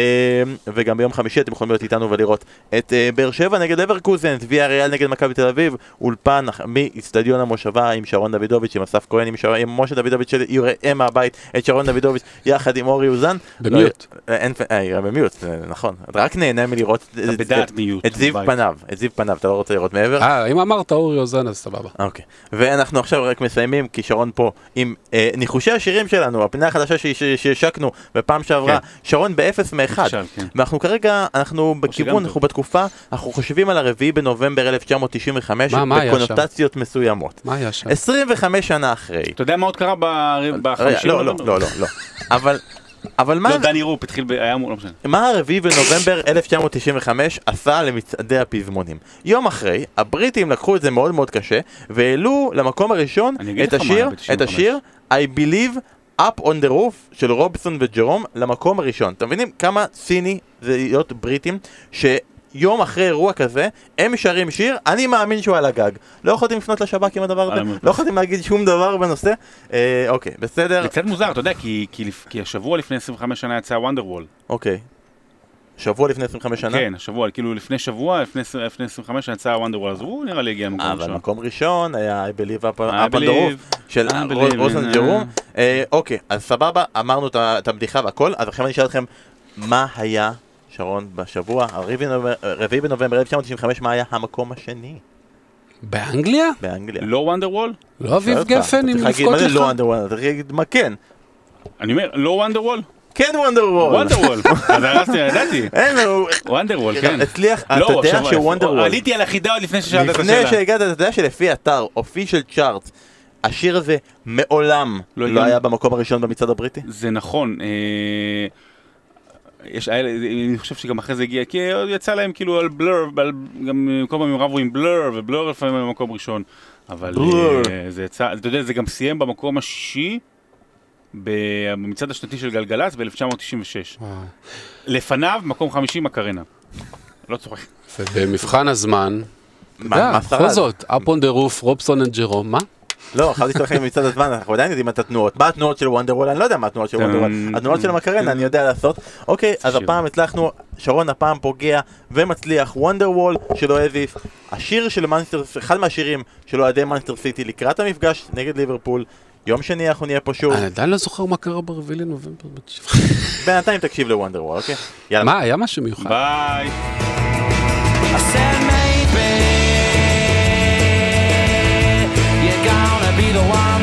וגם ביום חמישי אתם יכולים להיות איתנו ולראות את אה, באר שבע נגד אברקוזן, את ויה ריאל נגד מכבי תל אביב, אולפן מאיצטדיון המושבה עם שרון דוידוביץ', עם אסף כהן, עם, שר... עם משה דוידוביץ' שיראה מהבית את שרון דוידוביץ' יחד עם אורי אוזן. במיוט. לא, אין, אה, במיוט, נכון. רק נהנה מלראות את- את- את-. את זיו. פניו, את זיו פניו, אתה לא רוצה לראות מעבר? אה, אם אמרת אורי אוזן אז סבבה. אוקיי, ואנחנו עכשיו רק מסיימים, כי שרון פה עם אה, ניחושי השירים שלנו, הפינה החדשה שהשקנו בפעם שעברה, כן. שרון באפס מאחד. כן. ואנחנו כרגע, אנחנו בכיוון, טוב. אנחנו בתקופה, אנחנו חושבים על הרביעי בנובמבר 1995, מה, מה? בקונוטציות מסוימות. מה היה שם? 25 שנה אחרי. אתה יודע מה עוד קרה ב- רגע, בחמישי? לא, לא, לא, לא, לא. אבל, אבל מה... לא, דני רופ התחיל, ב- היה אמור, לא משנה. מה הרביעי בנובמבר 1995 עשה למצעדי הפזמונים? יום אחרי, הבריטים לקחו את זה מאוד מאוד קשה, והעלו למקום הראשון את השיר, את ב-95. השיר I Believe Up on the Roof של רובסון וג'רום למקום הראשון. אתם מבינים כמה ציני זה להיות בריטים, שיום אחרי אירוע כזה, הם שרים שיר, אני מאמין שהוא על הגג. לא יכולתם לפנות לשב"כ עם הדבר הזה? המרפס. לא יכולתם להגיד שום דבר בנושא? אה, אוקיי, בסדר, זה קצת מוזר, אתה יודע, כי- כי כי השבוע לפני 25 שנה יצא וונדר וול. אוקיי. שבוע לפני 25 שנה? כן, השבוע, כאילו לפני שבוע, לפני 20 לפני 25 שנה יצא וונדר וול, אז הוא נראה לי הגיע למקום אבל ראשון. מקום ראשון היה I Believe Up on the Roof של רוסן in- ג'רום. אה, אוקיי, אז סבבה, אמרנו את הבדיחה והכל, אז עכשיו אני אשאל אתכם, מה היה, שרון, בשבוע, הרביעי בנובמבר- הרביעי בנובמבר 1995, מה היה המקום השני באנגליה? באנגליה? לא וונדר וול? לא אביב אותך, גפן אתה עם צריך להגיד, לבכות מה זה לך? לא אנדרוול? אתה צריך להגיד מה כן. אני אומר, לא וונדר וול? כן וונדרוול. וונדר וול. אז הרסתי, ידעתי. אין לו, וונדר וול, כן. הצליח, אתה לא, יודע עכשיו, שוונדרוול, עליתי על החידה עוד לפני ששאלת את לפני השאלה. שהגעת, אתה יודע שלפי אתר אופישל צ'ארט, השיר הזה מעולם לא לא. היה במקום הראשון במצעד הבריטי? זה נכון. יש, אני חושב שגם אחרי זה הגיע, כי עוד יצא להם כאילו על בלר, על- גם כל פעם הם רבו עם בלר, ובלר לפעמים במקום ראשון. אבל Blur. אה, זה יצא, אתה יודע, זה גם סיים במקום השישי במצעד השנתי של גלגלצ ב-1996. וואו. לפניו, מקום חמישי מקרנה. לא צוחק. ובמבחן הזמן, אתה מה בכל? זאת, up on the roof, רובסון אנד ג'רום, מה? לא, חשבתי שאתה הולך מצד הזמן, אנחנו עדיין יודעים את התנועות. מה התנועות של וונדרוול? אני לא יודע מה התנועות של וונדרוול. התנועות של מקרנה אני יודע לעשות. אוקיי, אז. הפעם הצלחנו, שרון הפעם פוגע ומצליח, וונדרוול של אואזיס, השיר של מנצ'סטר, אחד מהשירים של אוהדי מנצ'סטר סיטי לקראת המפגש נגד ליברפול. יום שני אנחנו נהיה פה שוב, אני עדיין לא זוכר מה קרה ברביעי לנובמבר. בינתיים תקשיב לוונדרוול, אוקיי? יאללה. מה, היה משהו מיוחד? ביי. be the one.